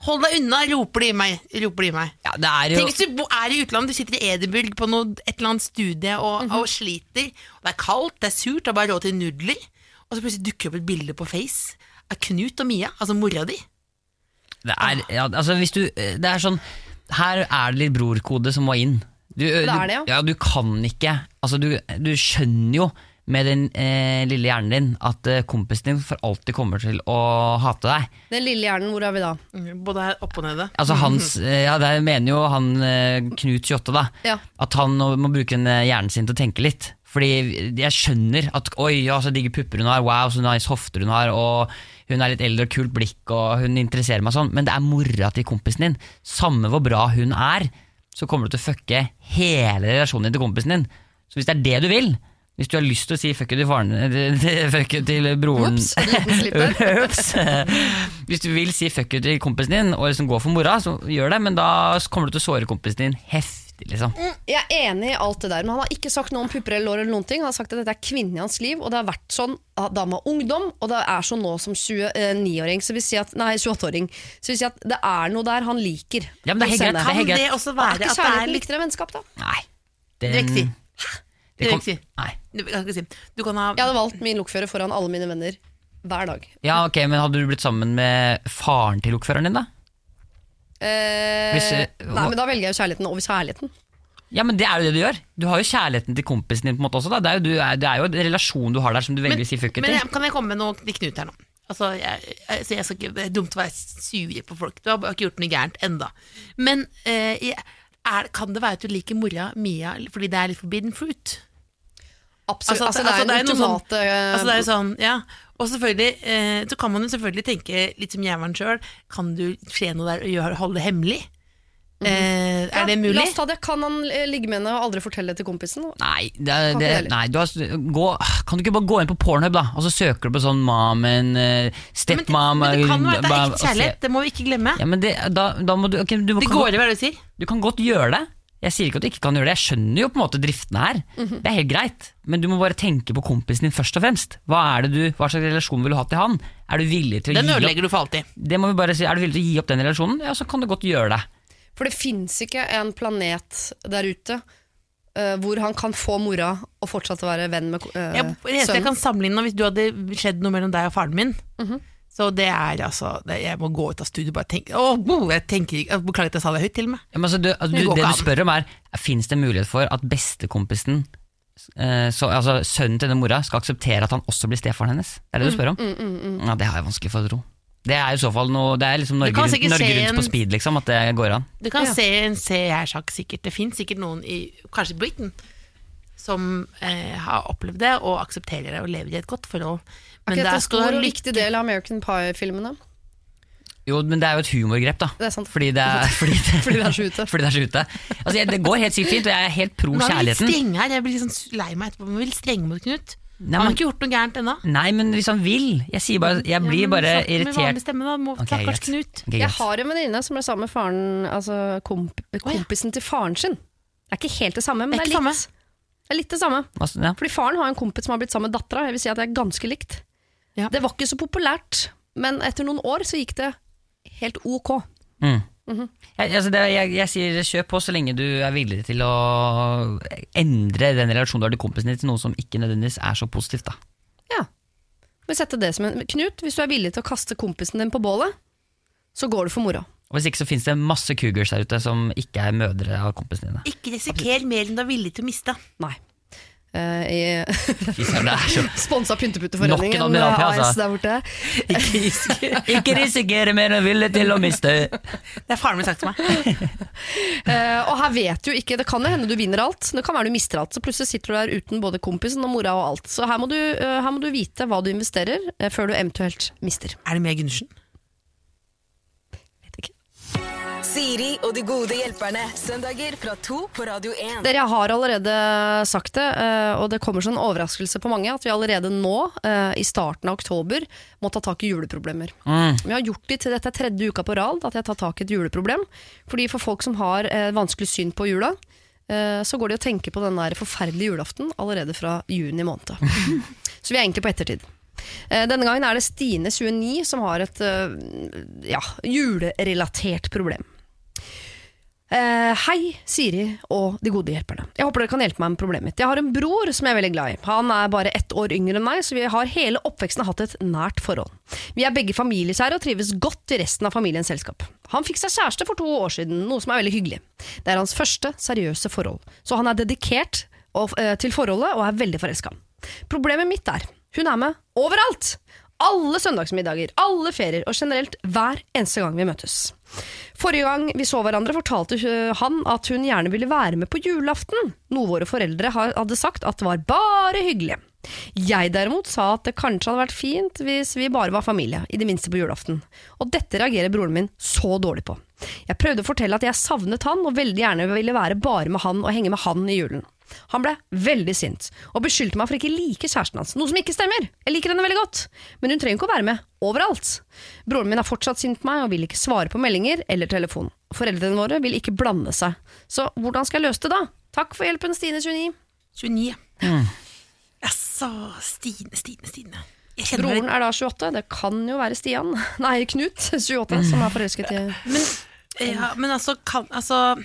S4: Hold deg unna, roper de i meg. Roper de i meg.
S3: Ja, det er jo
S4: Tenk hvis du bo- er i utlandet, du sitter i Edinburgh på noe, et eller annet studie og, og sliter. Og det er kaldt, det er surt, det er bare råd til nudler. Og så plutselig dukker opp et bilde på Face av Knut og Mia, altså mora di.
S3: Det er, ja, altså hvis du, det er sånn Her er det litt brorkode som må inn. Du,
S2: er det, ja.
S3: ja, du kan ikke altså du, du skjønner jo med den eh, lille hjernen din at eh, kompisen din for alltid kommer til å hate deg.
S2: Den lille hjernen, hvor er vi da?
S4: Både her oppe og nede.
S3: Altså hans, eh, ja Det mener jo han eh, Knut 28 da
S2: Ja.
S3: at han må bruke eh, hjernen sin til å tenke litt. Fordi jeg skjønner at oi, ja, så digge pupper hun har, wow, så nice hofter hun har, og hun er litt eldre og kult blikk, og hun interesserer meg sånn, men det er mora til kompisen din. Samme hvor bra hun er, så kommer du til å fucke hele relasjonen din til kompisen din. Så hvis det er det du vil, Hvis du har lyst til å si fuck you til faren eh, til- Fuck you til broren.
S2: Ops.
S3: Hvis du vil si fuck you til kompisen din og liksom gå for mora, så gjør det, men da kommer du til å såre kompisen din heftig, liksom.
S2: Jeg er enig i alt det der, men han har ikke sagt noe om pupper eller lår eller noen ting. Han har sagt at dette er kvinnen i hans liv, og det har vært sånn da han var ungdom, og det er sånn nå som 29-åring, så vil si at, nei, 28-åring. Så vil si at det er noe der han liker.
S3: Ja, men det er helt greit, det
S4: Kan det også være
S2: ikke
S4: at det er
S2: kjærligheten
S4: litt
S2: likere enn vennskap, da?
S3: Nei. Den,
S4: Riktig. si.
S3: Det kom,
S4: Direkt si.
S3: nei.
S4: Du, jeg ikke si. du kan ha
S2: Jeg hadde valgt min lokfører foran alle mine venner hver dag.
S3: Ja, ok, men hadde du blitt sammen med faren til lokføreren din, da?
S2: Eh,
S3: Hvis, eh,
S2: nei, men da velger jeg jo kjærligheten over kjærligheten.
S3: Ja, men det er jo det du gjør. Du har jo kjærligheten til kompisen din på en måte også. Da. Det, er jo, du, er, det er jo en relasjon du har der som du velger å si fuck it
S4: Men
S3: til.
S4: jeg, kan jeg komme med noe til Knut her nå? Altså, jeg, jeg, så jeg skal ikke, Det er dumt å være sur på folk. Du har bare ikke gjort noe gærent enda. Men eh, jeg- er, kan det være at du liker mora Mia fordi det er litt forbidden fruit?
S2: Absolutt.
S4: Altså,
S2: Altså, det er
S4: altså, det er
S2: en
S4: noe sånn-
S2: eh,
S4: Altså, det er sånn, ja. Og selvfølgelig, eh, så kan man jo selvfølgelig tenke litt som jævelen sjøl. Kan du skje noe der og holde det hemmelig? Eh, er det mulig?
S2: La oss ta det. Kan han eh, ligge med henne og aldri fortelle det til kompisen?
S3: Nei, det, det, nei du har, gå, kan du ikke bare gå inn på Pornhub, da? Og så søker du på sånn mamen, stepmam uh,
S4: Men,
S3: stepmom
S4: men det kan være det er ekte kjærlighet, det må vi ikke glemme.
S3: Ja, men det, da, da må du okay, du, må,
S4: Det går i hva du sier.
S3: du kan godt gjøre det. Jeg sier ikke at du ikke kan gjøre det. Jeg skjønner jo på en måte driftene her.
S4: Mhm.
S3: Det er helt greit. Men du må bare tenke på kompisen din først og fremst. Hva, er det du, hva slags relasjon vil du ha til han? Er du villig til å
S4: Den
S3: gi opp
S4: ødelegger du for alltid.
S3: Det må vi bare si. Er du villig til å gi opp den relasjonen, ja, så kan du godt gjøre det.
S2: For det fins ikke en planet der ute Uh, hvor han kan få mora og fortsatt være venn med uh,
S4: Jeg, det eneste jeg kan sammenligne Hvis du hadde skjedd noe mellom deg og faren min
S2: Mhm.
S4: Så det er altså det, Jeg må gå ut av studio og bare tenke Åh, bo, jeg tenker ikke Beklager at jeg sa det høyt til meg
S3: Ja, men altså, du, altså,
S4: Det
S3: du, det du spør om er Fins det mulighet for at bestekompisen eh, så, altså, Sønnen til denne mora skal akseptere at han også blir stefaren hennes? Det er det du spør om?
S2: Mm,
S3: Ja, Det har jeg vanskelig for å tro. Det er i så fall noe Det er liksom Norge, rundt, Norge rundt
S4: en-
S3: på speed, liksom. At det går an.
S4: Du kan
S2: Ja.
S4: se en CR-sak sikkert Det finnes sikkert noen i Kanskje Britain Som eh, har opplevd det Og aksepterer det og lever i et godt forhold
S2: Er
S4: Men
S2: ikke
S4: det
S2: er en stor og viktig del av American Pie-filmene?
S3: Jo, men det er jo et humorgrep, da.
S2: Det er sant.
S3: Fordi det er, fordi det,
S2: Fordi det er så ute.
S3: fordi det er så ute. Altså, jeg, det går helt sykt fint, og jeg er helt pro
S4: Nå er vi litt
S3: kjærligheten.
S4: strenge her Jeg blir litt sånn lei meg etterpå Men vi er litt strenge mot Knut
S3: Nei,
S4: Han har ikke gjort noe gærent ennå
S3: Nei, men hvis han vil. Jeg sier bare Jeg blir
S4: Ja,
S3: bare irritert.
S4: stemme da Må
S3: okay,
S4: stakkars
S3: greit.
S4: Knut
S3: Ok,
S2: Jeg har en venninne som ble sammen med faren Altså komp kompisen til faren sin. Det er ikke helt det samme, men
S4: Det
S2: det
S4: er
S2: er
S4: ikke
S2: litt. Det er litt det samme.
S3: Altså, ja.
S2: Fordi faren har en kompis som har blitt sammen med dattera. Jeg vil si at det er ganske likt.
S4: Ja.
S2: Det var ikke så populært, men etter noen år så gikk det helt ok.
S3: Mm.
S2: Mhm.
S3: jeg, altså det, jeg, jeg sier kjøp på så lenge du er villig til å endre den relasjonen du har til kompisen din til noe som ikke nødvendigvis er så positivt. da
S2: Ja. Men sette det som en Knut, hvis du er villig til å kaste kompisen din på bålet, så går du for mora.
S3: Og Hvis ikke så finnes det masse cougars der ute som ikke er mødre av kompisene dine.
S4: Ikke risiker mer enn du er villig til å miste
S2: Nei. Eh,
S3: så
S2: Sponsa Pynteputeforeningen AS
S3: altså.
S2: der borte.
S3: Ikke risikere, mer enn ville til å miste.
S4: Det er faren min sagt til meg
S2: uh, og her vet du ikke, det kan jo hende du vinner alt, det kan være du mister alt. Så plutselig sitter du der uten både kompisen og mora og alt. Så her må du, uh, her må du vite hva du investerer, før du eventuelt mister.
S4: Er det med Gundersen?
S1: Siri og de gode hjelperne. Søndager fra to på Radio 1.
S2: Dere jeg har allerede sagt det, eh, og det kommer som en overraskelse på mange, at vi allerede nå, eh, i starten av oktober, må ta tak i juleproblemer.
S3: Mm.
S2: Vi har gjort det til dette tredje uka på rad at jeg tar tak i et juleproblem. Fordi for folk som har eh, vanskelig syn på jula, så går de og tenker på den der forferdelige julaften allerede fra juni måned. så vi er egentlig på ettertid. Denne gangen er det Stine 29 som har et ja, julerelatert problem. Eh, hei, Siri og de gode hjelperne. Jeg håper dere kan hjelpe meg med problemet mitt. Jeg har en bror som jeg er veldig glad i. Han er bare ett år yngre enn meg, så vi har hele oppveksten hatt et nært forhold. Vi er begge familieskjære og trives godt i resten av familiens selskap. Han fikk seg kjæreste for to år siden, noe som er veldig hyggelig. Det er hans første seriøse forhold, så han er dedikert og, uh, til forholdet og er veldig forelska. Problemet mitt er, hun er med overalt! Alle søndagsmiddager, alle ferier og generelt hver eneste gang vi møtes. Forrige gang vi så hverandre fortalte øh, han at hun gjerne ville være med på julaften, noe våre foreldre hadde sagt at var bare hyggelig. Jeg derimot sa at det kanskje hadde vært fint hvis vi bare var familie, i det minste på julaften. Og dette reagerer broren min så dårlig på. Jeg prøvde å fortelle at jeg savnet han og veldig gjerne ville være bare med han og henge med han i julen. Han ble veldig sint og beskyldte meg for ikke like kjæresten hans, noe som ikke stemmer. Jeg liker henne veldig godt, men hun trenger ikke å være med overalt. Broren min er fortsatt sint på meg og vil ikke svare på meldinger eller telefon. Foreldrene våre vil ikke blande seg. Så hvordan skal jeg løse det da? Takk for hjelpen, Stine 29.
S4: 29. Jaså, Stine, Stine, Stine.
S2: Broren er da 28, det kan jo være Stian, nei Knut, 28, som er forelsket i
S4: Ja, men altså, kan, altså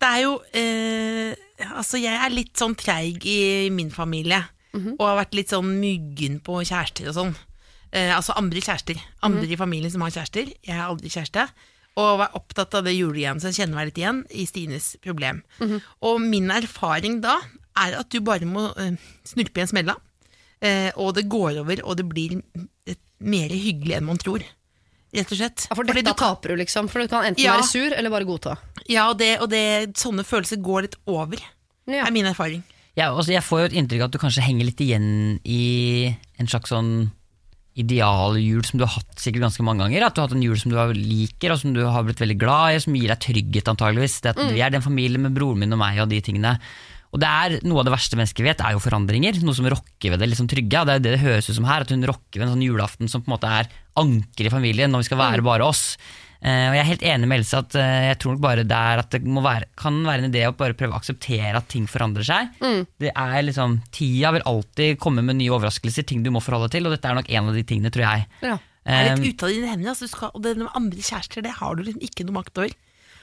S4: Det er jo eh, Altså, jeg er litt sånn treig i min familie. Og har vært litt sånn myggen på kjærester og sånn. Eh, altså andre kjærester. Andre i familien som har kjærester. Jeg har aldri kjæreste. Og var opptatt av det julegreiene, så jeg kjenner meg litt igjen i Stines problem. Og min erfaring da er at du bare må eh, snurpe en smella, eh, og det går over, og det blir eh, mer hyggelig enn man tror. Rett og slett.
S2: Ja, for
S4: Fordi
S2: dette
S4: du kan-
S2: taper du liksom, for du kan enten
S4: Ja.
S2: være sur eller bare godta.
S4: Ja, og, det, og det, sånne følelser går litt over,
S2: Ja.
S4: er min erfaring.
S3: Ja, altså jeg får jo et inntrykk av at du kanskje henger litt igjen i en slags sånn idealjul som du har hatt sikkert ganske mange ganger. At du har hatt en jul som du liker, og som du har blitt veldig glad i, som gir deg trygghet antageligvis. Det at Vi er den familien med broren min og meg og de tingene. Og det er Noe av det verste mennesker vet, er jo forandringer. Noe som rokker ved det liksom trygge. og Det er det det høres ut som her, at hun rokker ved en sånn julaften som på en måte er anker i familien, når vi skal være bare oss. Uh, og Jeg er helt enig med Else at uh, jeg tror nok bare det er at det må være, kan være en idé å bare prøve å akseptere at ting forandrer seg. Det er liksom, Tida vil alltid komme med nye overraskelser, ting du må forholde deg til, og dette er nok en av de tingene, tror jeg.
S2: Ja.
S4: Det er
S3: Eh,
S4: litt ute av dine hender. Altså, du skal, og det med andre kjærester, det har du liksom ikke noe makt over.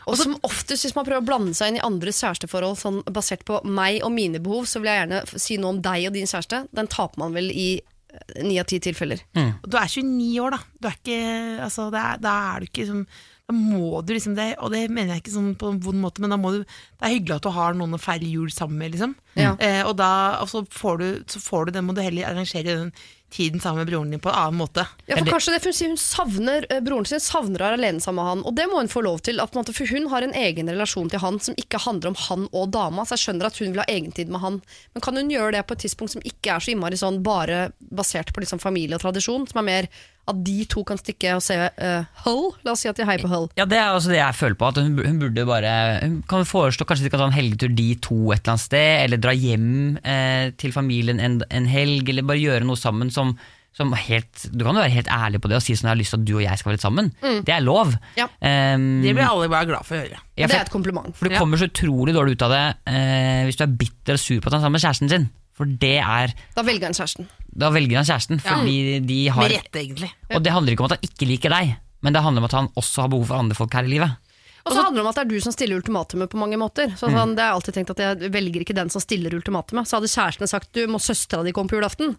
S2: Og som oftest hvis man prøver å blande seg inn i andres kjæresteforhold sånn basert på meg og mine behov, så vil jeg gjerne si noe om deg og din kjæreste. Den taper man vel i eh, ni av ti tilfeller.
S4: Mm. du er 29 år, da. Du er ikke, altså, det er, da er du ikke som da må du liksom det, og det mener jeg ikke sånn på en vond måte, men da må du, det er hyggelig at du har noen å feire jul sammen med, liksom.
S2: Ja.
S4: Eh, og da og så får, du, så får du det, må du heller arrangere den tiden sammen med broren din på en annen måte.
S2: Ja, for kanskje det, for hun sier hun savner eh, Broren sin savner å være alene sammen med han, og det må hun få lov til. For hun har en egen relasjon til han som ikke handler om han og dama. Så jeg skjønner at hun vil ha egentid med han. Men kan hun gjøre det på et tidspunkt som ikke er så innmari sånn bare basert på liksom familie og tradisjon? Som er mer at de to kan stikke og se uh, Hull? La oss si at de heier på Hull.
S3: Ja, Det er også det jeg føler på. At hun, hun burde bare Hun kan foreslå kanskje de kan ta en helgetur de to et eller annet sted, eller dra hjem eh, til familien en, en helg, eller bare gjøre noe sammen som, som helt Du kan jo være helt ærlig på det og si sånn jeg har lyst til at du og jeg skal være litt sammen. Det er lov.
S2: Ja.
S3: Um,
S4: Det blir alle bare glad for å høre.
S3: ja,
S2: det er et kompliment.
S3: for du
S4: Ja.
S3: kommer så utrolig dårlig ut av det eh, hvis du er bitter og sur på at han er sammen med kjæresten sin. For det er
S2: Da velger han kjæresten.
S3: Da velger han kjæresten, fordi de har
S4: Med rette, egentlig.
S3: Og det handler ikke om at han ikke liker deg, men det handler om at han også har behov for andre folk her i livet.
S2: Og så handler det om at det er du som stiller ultimatumet på mange måter. Så sånn, det har jeg alltid tenkt at Jeg velger ikke den som stiller ultimatumet. Så hadde kjærestene sagt du må søstera di komme på julaften.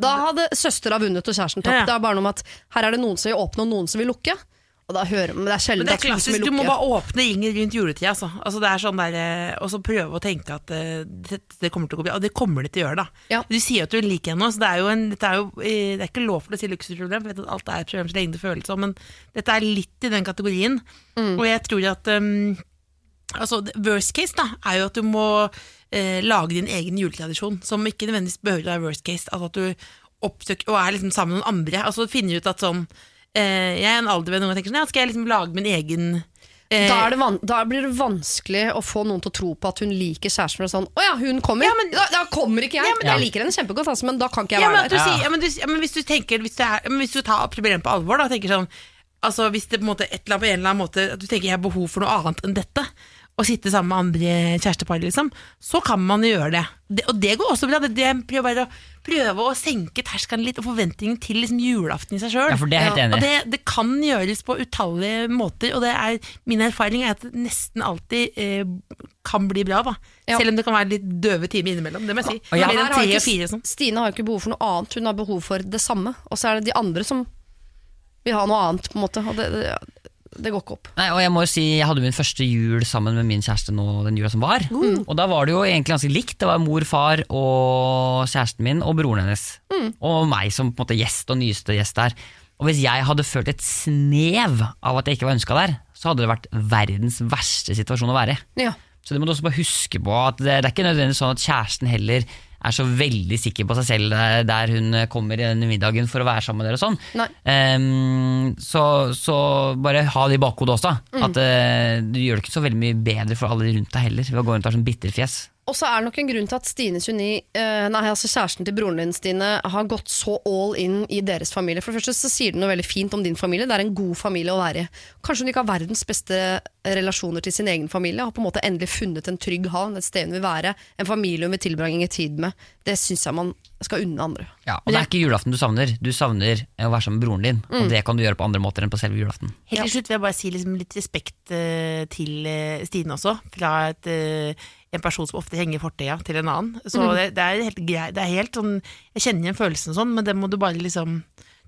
S2: Da hadde søstera vunnet og kjæresten tapt.
S4: Ja, ja.
S2: Det er bare noe med at her er det noen som vil åpne og noen som vil lukke. Og da hører man, det er sjelden
S4: Men det er klassisk, du må bare åpne ringen rundt juletida, altså. altså det er sånn der, eh, og så prøve å tenke at eh, det, det kommer til å gå bra. Og det kommer det til å gjøre, da.
S2: Ja.
S4: Du sier at du liker henne, så det er jo, en, dette er jo eh, Det er ikke lov for å si luksusproblem, for alt er et problem så lenge det føles sånn, men dette er litt i den kategorien.
S2: Mm.
S4: Og jeg tror at um, Altså, worst case da, er jo at du må eh, lage din egen juletradisjon, som ikke nødvendigvis behøver å være worst case. Altså at du oppsøker og er liksom sammen med noen andre. Altså finner ut at sånn Jeg er en alder aldervenn og tenker sånn, ja, skal jeg liksom lage min egen eh,
S2: Da, er da blir det vanskelig å få noen til å tro på at hun liker kjæresten. Sånn, å ja, hun kommer.
S4: Ja, men-
S2: da, da kommer ikke jeg.
S4: Ja, men-
S2: Jeg liker henne kjempegodt, altså, men da kan ikke jeg være
S4: du
S2: der.
S4: sier, ja, men, du, ja, men hvis du tenker hvis, du, er, men hvis du tar problemet på alvor da, tenker sånn Altså Hvis det på en måte et eller annet på en eller annen måte At du tenker jeg har behov for noe annet enn dette Å sitte sammen med andre kjærestepar liksom Så kan man gjøre det, det Og det går også bra det, det prøver bare å Prøve å senke terskelen litt Og forventningen til liksom julaften i seg selv
S3: Ja, for det er helt enig.
S4: Og det, det kan gjøres på utallige måter Og det er, min erfaring er at det nesten alltid eh, Kan bli bra da
S2: Ja.
S4: Selv om det kan være litt døve timer innimellom Det må jeg si
S2: Ja,
S4: enn
S2: har ikke
S4: fire sånn
S2: Stine har jo ikke behov for noe annet, hun har behov for det samme. Og så er det de andre som vil ha noe annet, på en måte. Og det, det, det går ikke opp.
S3: Nei, og jeg må jo si, jeg hadde min første jul sammen med min kjæreste nå den jula som var. Og da var det jo egentlig ganske likt. Det var mor, far og kjæresten min og broren hennes. Og meg som på en måte gjest og nyeste gjest der. Og hvis jeg hadde følt et snev av at jeg ikke var ønska der, så hadde det vært verdens verste situasjon å være i.
S2: Ja.
S3: Så det må du også bare huske på at det, det er ikke nødvendigvis sånn at kjæresten heller er så veldig sikker på seg selv der- hun kommer i denne middagen for å være sammen med dere og sånn. Ehm, så, så bare ha det i bakhodet også. At uh, du gjør det ikke så veldig mye bedre for alle rundt deg heller ved å gå rundt og ha sånn bitterfjes.
S2: Og så er det nok en grunn til at Stine Suni, eh, nei, altså kjæresten til broren din, Stine, har gått så all in i deres familie. For det første så sier den noe veldig fint om din familie. Det er en god familie å være i. Kanskje hun ikke har verdens beste relasjoner til sin egen familie. Har på en måte endelig funnet en trygg havn, et sted hun vil være. En familie hun vil tilbringe tid med. Det syns jeg man skal unne andre.
S3: Ja, og det er ikke julaften du savner. Du savner å være sammen med broren din.
S2: Mm.
S3: Og det kan du gjøre på andre måter enn på selve julaften.
S4: Helt til slutt vil jeg bare si liksom litt respekt eh, til eh, Stine også, fra et, eh, en person som ofte henger i fortida til en annen. Så
S2: Mm.
S4: det, det er helt greit. Det er helt sånn Jeg kjenner igjen følelsen sånn, men det må du bare liksom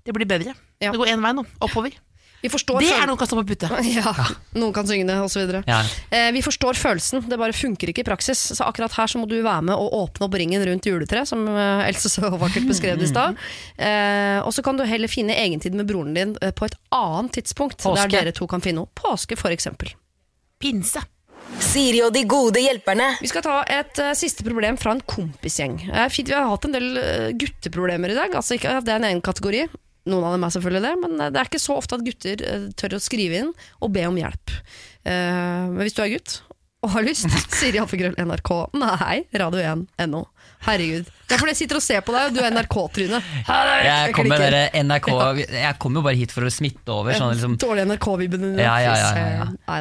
S4: Det blir bedre.
S2: Ja.
S4: Det går én vei nå. Oppover.
S2: Vi forstår
S4: Det er noen kan stå på putte.
S2: Ja, noen kan synge det, osv.
S3: Ja.
S2: Eh, vi forstår følelsen, det bare funker ikke i praksis. Så akkurat her så må du være med og åpne opp ringen rundt juletreet, som eh, Else så vakkert beskrev det i stad. Eh, og så kan du heller finne egentid med broren din eh, på et annet tidspunkt,
S3: Påske.
S2: der dere to kan finne noe. Påske, eksempel.
S4: Pinse.
S1: Siri og de gode hjelperne.
S2: Vi skal ta et uh, siste problem fra en kompisgjeng. Uh, fint, vi har hatt en del uh, gutteproblemer i dag. Altså ikke det er en egen kategori. Noen av dem er selvfølgelig det, men eh, det er ikke så ofte at gutter eh, tør å skrive inn og be om hjelp. Eh, men hvis du er gutt og har lyst, sier iallfall NRK. Nei, Radio1.no. Herregud. Det er fordi jeg sitter og ser på deg, og du er NRK-tryne.
S3: Jeg kommer NRK Jeg kom jo bare hit for å smitte over. Sånn, liksom,
S2: Dårlig NRK-vibben din.
S3: Ja, ja, ja, ja, ja.
S2: Nei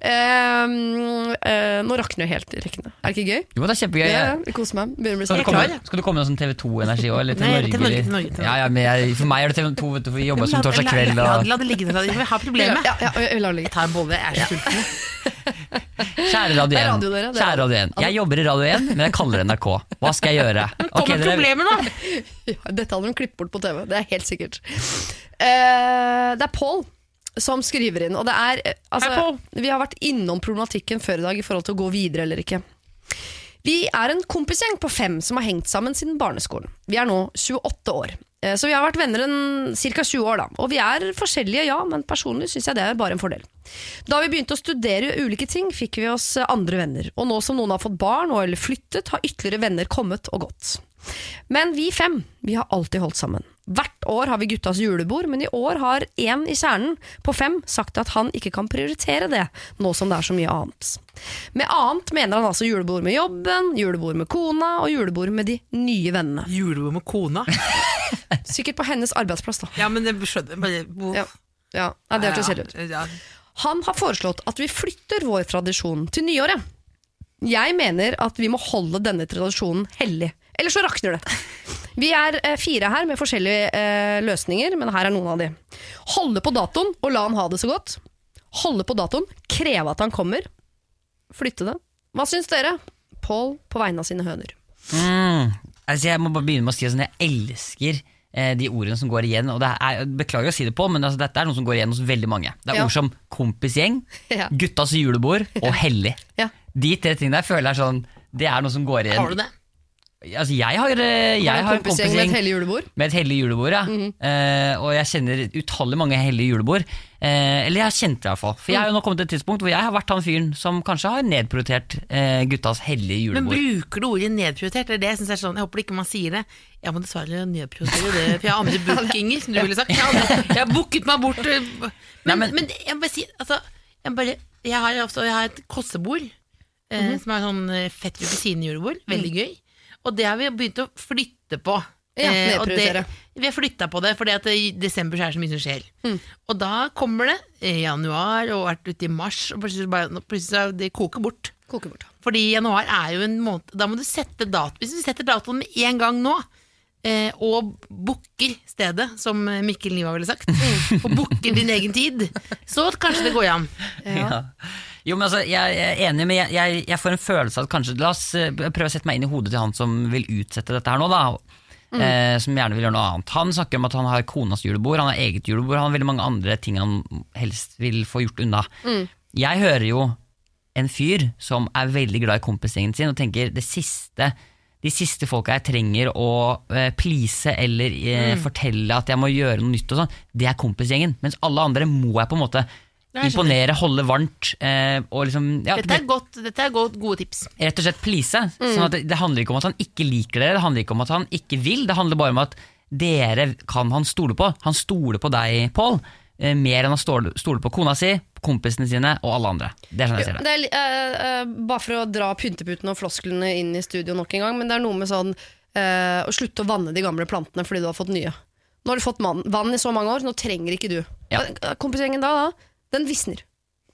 S2: uh, nå rakner jo helt rekkene. Er det ikke gøy?
S3: jo, det er kjempegøy.
S2: Ja, ja,
S3: Jeg-
S2: jeg koser meg. Begynner å bli
S3: Skal
S2: sånn.
S3: du, komme, skal du komme med sånn TV 2-energi òg? Eller til
S4: Nei,
S3: Norge?
S4: til Norge, til Norge,
S3: Ja, ja, men jeg, for meg er det TV 2, vet du, for vi jobber som torsdag kveld.
S4: La,
S3: Og,
S4: la det ligge, la det ligge. Vi har problemer.
S2: Ja, ja, ja, la det ligge.
S4: Jeg tar en bolle, jeg er så sulten.
S3: kjære Radio
S2: er
S3: 1.
S2: radio, dere, er
S3: Kjære Radio 1. Jeg jobber i Radio 1, men jeg kaller det NRK. Hva skal jeg gjøre?
S4: Okay,
S3: Kommer
S4: problemer, da!
S2: Ja, dette hadde de klippet bort på TV, det er helt sikkert. Uh, det er Paul som skriver inn, og det er altså,
S4: Hei,
S2: altså,
S4: Paul.
S2: Vi har vært innom problematikken før i dag i forhold til å gå videre eller ikke. Vi er en kompisgjeng på fem som har hengt sammen siden barneskolen. Vi er nå 28 år. Eh, Så vi har vært venner en ca. 20 år, da. Og vi er forskjellige, ja, men personlig syns jeg det er bare en fordel. Da vi begynte å studere ulike ting, fikk vi oss eh, andre venner. Og nå som noen har fått barn og eller flyttet, har ytterligere venner kommet og gått. Men vi fem, vi har alltid holdt sammen. Hvert år har vi guttas julebord, men i år har én i kjernen på fem sagt at han ikke kan prioritere det, nå som det er så mye annet. Med annet mener han altså julebord med jobben, julebord med kona og julebord med de nye vennene.
S4: Julebord med kona.
S2: Sikkert på hennes arbeidsplass, da.
S4: Ja, men det skjønner jeg
S2: Ja, ja. Nei, det hørtes kjedelig ut.
S4: Ja.
S2: Han har foreslått at vi flytter vår tradisjon til nyåret. Jeg mener at vi må holde denne tradisjonen hellig, Eller så rakner det. Vi er eh, fire her med forskjellige eh, løsninger, men her er noen av de. Holde på datoen og la han ha det så godt. Holde på datoen, kreve at han kommer. Flytte det. Hva syns dere? Pål på vegne av sine høner.
S3: Mm. Altså, jeg må bare begynne med å si sånn, jeg elsker eh, de ordene som går igjen. Og det er, jeg beklager å si det på, men altså, dette er noe som går igjen hos veldig mange. Det er
S2: Ja.
S3: ord som kompisgjeng, guttas julebord og hellig.
S2: Ja.
S3: De tre tingene der føler jeg sånn Det er noe som går igjen.
S4: Har du det?
S3: Altså, jeg har, eh, jeg
S2: Har
S3: har
S2: en
S3: en
S2: kompisgjeng med et hellig julebord.
S3: med et hellig julebord, ja.
S2: Mm
S3: -hmm. uh, og jeg kjenner utallig mange hellige julebord. Uh, eller jeg har kjent det i hvert fall. For jeg har jo nå kommet til et tidspunkt hvor jeg har vært han fyren som kanskje har nedprioritert uh, guttas hellige julebord.
S4: Men bruker du ordet nedprioritert? Det er det jeg synes er sånn, jeg håper ikke man sier det. Jeg må dessverre nedprioritere det, for jeg har andre bookinger, som du ville sagt. Jeg har, andre- jeg har booket meg bort. Men,
S3: Nei,
S4: men,
S3: men-
S4: jeg må bare si, altså, jeg, bare, jeg, har, også, jeg har et kossebord, eh, som er sånn fett ved kusine-julebord. Veldig gøy. Og det har vi begynt å flytte på.
S2: Ja,
S4: Eh, og det, vi har flytta på det, at i desember så er det så mye som skjer.
S2: Mm.
S4: Og da kommer det i januar og vært ute i mars, og plutselig, bare, plutselig det koker bort.
S2: Koker bort.
S4: Fordi januar er jo en måned Da må du sette dato Hvis du setter datoen med en gang nå eh, Og booker stedet Som Mikkel Niva ville sagt Og booker din egen tid Så kanskje det går an
S3: Ja. Jo, men altså, jeg er enig, men jeg, jeg, jeg får en følelse av at kanskje La oss eh, prøve å sette meg inn i hodet til han som vil utsette dette her nå, da. Eh, som gjerne vil gjøre noe annet. Han snakker om at han har konas julebord, han har eget julebord, han har veldig mange andre ting han helst vil få gjort unna. Jeg hører jo en fyr som er veldig glad i kompisgjengen sin og tenker det siste de siste folka jeg trenger å eh, please eller eh, fortelle at jeg må gjøre noe nytt, og sånn, det er kompisgjengen. Mens alle andre må jeg på en måte. Imponere, holde varmt. Eh, og liksom, ja,
S4: Dette er, godt, dette er godt, gode tips
S3: rett og slett please. Sånn at det, det handler ikke om at han ikke liker dere, det handler ikke om at han ikke vil, det handler bare om at dere kan han stole på. Han stoler på deg, Pål. eh, mer enn han stole, stole på kona si, kompisene sine og alle andre. Det er sånn jeg ser det.
S2: Det er, uh, eh, bare for å dra pynteputene og flosklene inn i studio nok en gang, men det er noe med sånn uh, å slutte å vanne de gamle plantene fordi du har fått nye. Nå har du fått vann i så mange år, nå trenger ikke du.
S3: Ja.
S2: Kompisgjengen da, da, den visner.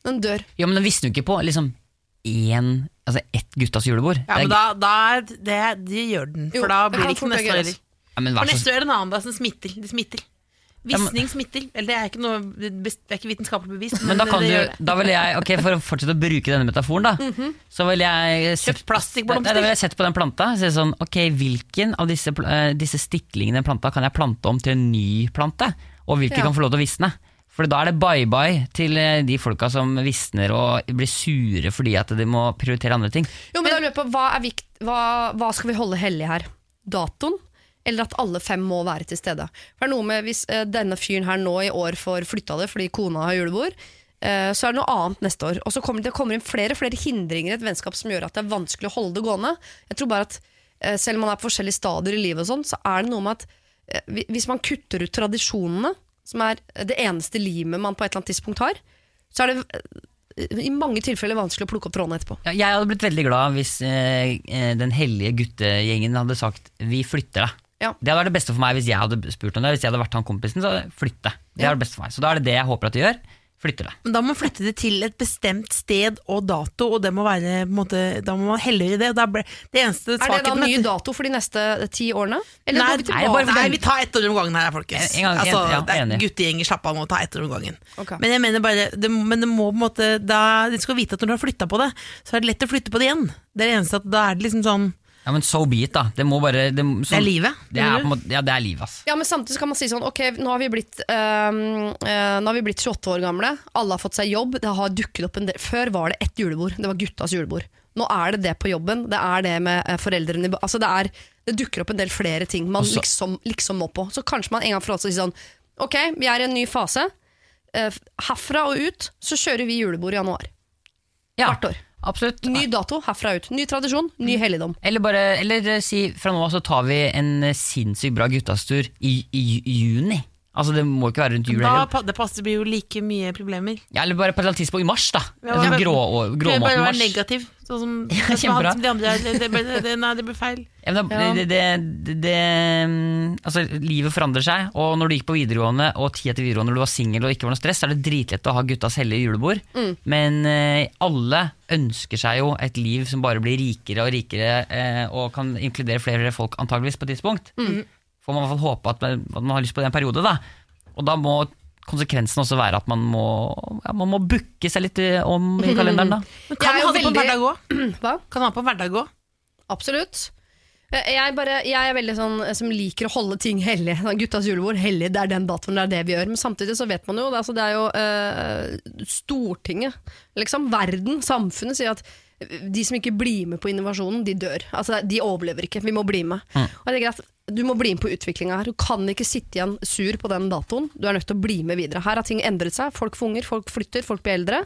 S2: Den dør.
S3: Ja, men den visner jo ikke på liksom én, altså ett guttas julebord.
S4: Ja, men da, da er det, det gjør den, for
S2: Jo,
S4: da
S2: det
S4: blir
S2: kan
S4: det ikke
S2: fort
S4: neste år
S2: gjøres.
S4: heller.
S3: ja, men
S4: For
S3: så
S4: neste år er det en annen da som smitter. Det smitter.
S3: Ja, men-
S4: Visning smitter. Eller det er ikke noe bes- Det er ikke vitenskapelig bevist,
S3: Men da kan
S4: det
S3: du,
S4: det.
S3: da vil jeg, ok For å fortsette å bruke denne metaforen, da så vil jeg sett,
S4: Kjøpt plastikkblomster.
S3: Nei, Da vil jeg sett på den planta og si sånn Ok, hvilken av disse, pl- eh, disse stiklingene i den planta kan jeg plante om til en ny plante? Og hvilke
S2: Ja.
S3: kan få lov til å visne? For da er det bye-bye til eh, de folka som visner og blir sure fordi at de må prioritere andre ting.
S2: Jo, men da lurer jeg på, hva, er vikt, hva, hva skal vi holde hellig her? Datoen? Eller at alle fem må være til stede? For det er noe med Hvis eh, denne fyren her nå i år får flytta det fordi kona har julebord, eh, så er det noe annet neste år. Og så kommer det kommer inn flere og flere hindringer i et vennskap som gjør at det er vanskelig å holde det gående. Jeg tror bare at Selv om man er på forskjellige stadier i livet, og sånn, så er det noe med at hvis man kutter ut tradisjonene, som er det eneste limet man på et eller annet tidspunkt har, så er det eh, i mange tilfeller vanskelig å plukke opp trådene etterpå.
S3: Ja, jeg hadde blitt veldig glad hvis eh, eh, den hellige guttegjengen hadde sagt 'vi flytter deg'.
S2: Ja.
S3: Det hadde vært det beste for meg hvis jeg hadde spurt om det. Hvis jeg hadde vært han kompisen, så flytte. Det
S2: Ja.
S3: det beste for meg. Så da er det det jeg håper at de gjør. Flytter det.
S4: Men da må man flytte det til et bestemt sted og dato, og det må være på en måte, Da må man helle i det. Og ble, det eneste
S2: Er det da ny dato for de neste ti årene? Eller
S4: Nei,
S2: går vi
S4: nei,
S3: bare
S4: nei, vi tar ett år om gangen her, folkens.
S3: En gang- en-
S4: altså,
S3: ja, enig.
S4: Guttegjenger, slapp av, må ta ett år om gangen.
S2: Okay.
S4: Men jeg mener bare, det, men det må på en måte da, Du skal vite at når du har flytta på det, så er det lett å flytte på det igjen. Det er det eneste at da er det liksom sånn
S3: Ja, men so be it, da. Det må bare Det,
S4: Det er livet.
S3: Det er, på måte, ja, det er livet, ass.
S2: Ja, men samtidig kan man si sånn Ok, nå har vi blitt, ehm, eh, nå har vi blitt 28 år gamle. Alle har fått seg jobb. Det har dukket opp en del Før var det ett julebord. Det var guttas julebord. Nå er det det på jobben. Det er det med eh, foreldrene Altså det, er, det dukker opp en del flere ting man
S3: Også,
S2: liksom, liksom må på. Så kanskje man en gang for alle sier si sånn Ok, vi er i en ny fase. Eh, herfra og ut så kjører vi julebord i januar.
S3: Ja,
S2: Hvert år.
S3: Absolutt.
S2: Ny dato herfra ut. Ny tradisjon, ny helligdom.
S3: Eller bare Eller si fra nå av så tar vi en sinnssykt bra guttastur i, i, i juni. Altså Det må ikke være rundt jul
S4: da, Det passer blir jo like mye problemer.
S3: Ja, eller bare på et eller annet tidspunkt i mars, da.
S4: Ja, sånn
S3: grå, grå,
S4: bare være negativ. Sånn som,
S3: Ja,
S4: sånn
S3: kjempebra.
S4: som de andre. Det, det, det, det, nei, det blir feil.
S3: Ja, men da, det, det, det, det, mm, altså, livet forandrer seg, og når du gikk på videregående og tid etter videregående når du var singel og ikke var noe stress, så er det dritlett å ha guttas hellige julebord. Men eh, alle ønsker seg jo et liv som bare blir rikere og rikere, eh, og kan inkludere flere folk antageligvis på et tidspunkt. Får man i hvert fall håpe at man, at man har lyst på det en periode, da. Og da må konsekvensen også være at man må, ja, man må booke seg litt eh, om i kalenderen, da.
S4: Men kan man ha det på hverdag òg?
S2: Hva?
S4: Kan man ha på hverdag òg?
S2: Absolutt. Eh, Jeg, bare, jeg er veldig sånn eh, som liker å holde ting hellig. Guttas julebord, hellig, det er den datoen, det er det vi gjør. Men samtidig så vet man jo, det, altså, det er jo eh, Stortinget, liksom, verden, samfunnet sier at de som ikke blir med på innovasjonen, de dør. Altså, de overlever ikke, vi må bli med. Og jeg tenker at du må bli med på utviklinga her. Du kan ikke sitte igjen sur på den datoen. Du er nødt til å bli med videre. Her har ting endret seg. Folk får unger, folk flytter, folk blir eldre.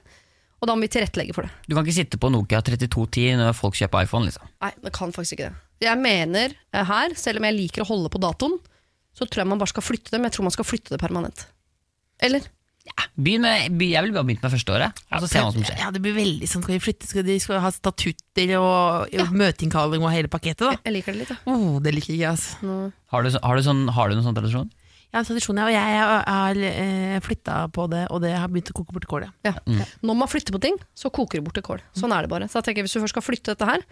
S2: Og da må vi tilrettelegge for det.
S3: Du kan ikke sitte på Nokia 3210 når folk kjøper iPhone, liksom.
S2: Nei, det kan faktisk ikke det. Jeg mener eh, her, selv om jeg liker å holde på datoen, så tror jeg man bare skal flytte det, men jeg tror man skal flytte det permanent. Eller?
S3: Begynn med, jeg vil bare begynne med første året, og så se hva som skjer.
S4: Ja, det blir veldig sånn, Skal de flytte? Skal de skal ha statutter og, ja. møteinnkalling og hele pakketet? da?
S2: Jeg liker det litt, da.
S4: Oh, det liker jeg, altså.
S3: Har du, har du, sånn, har du noen sånn tradisjon?
S4: En tradisjon, ja, og jeg har eh, flytta på det, og det har begynt å koke bort kål. Ja.
S2: ja. Når man flytter på ting, så koker det bort til kål. Sånn er det bare. Så jeg tenker, hvis du først skal flytte dette her,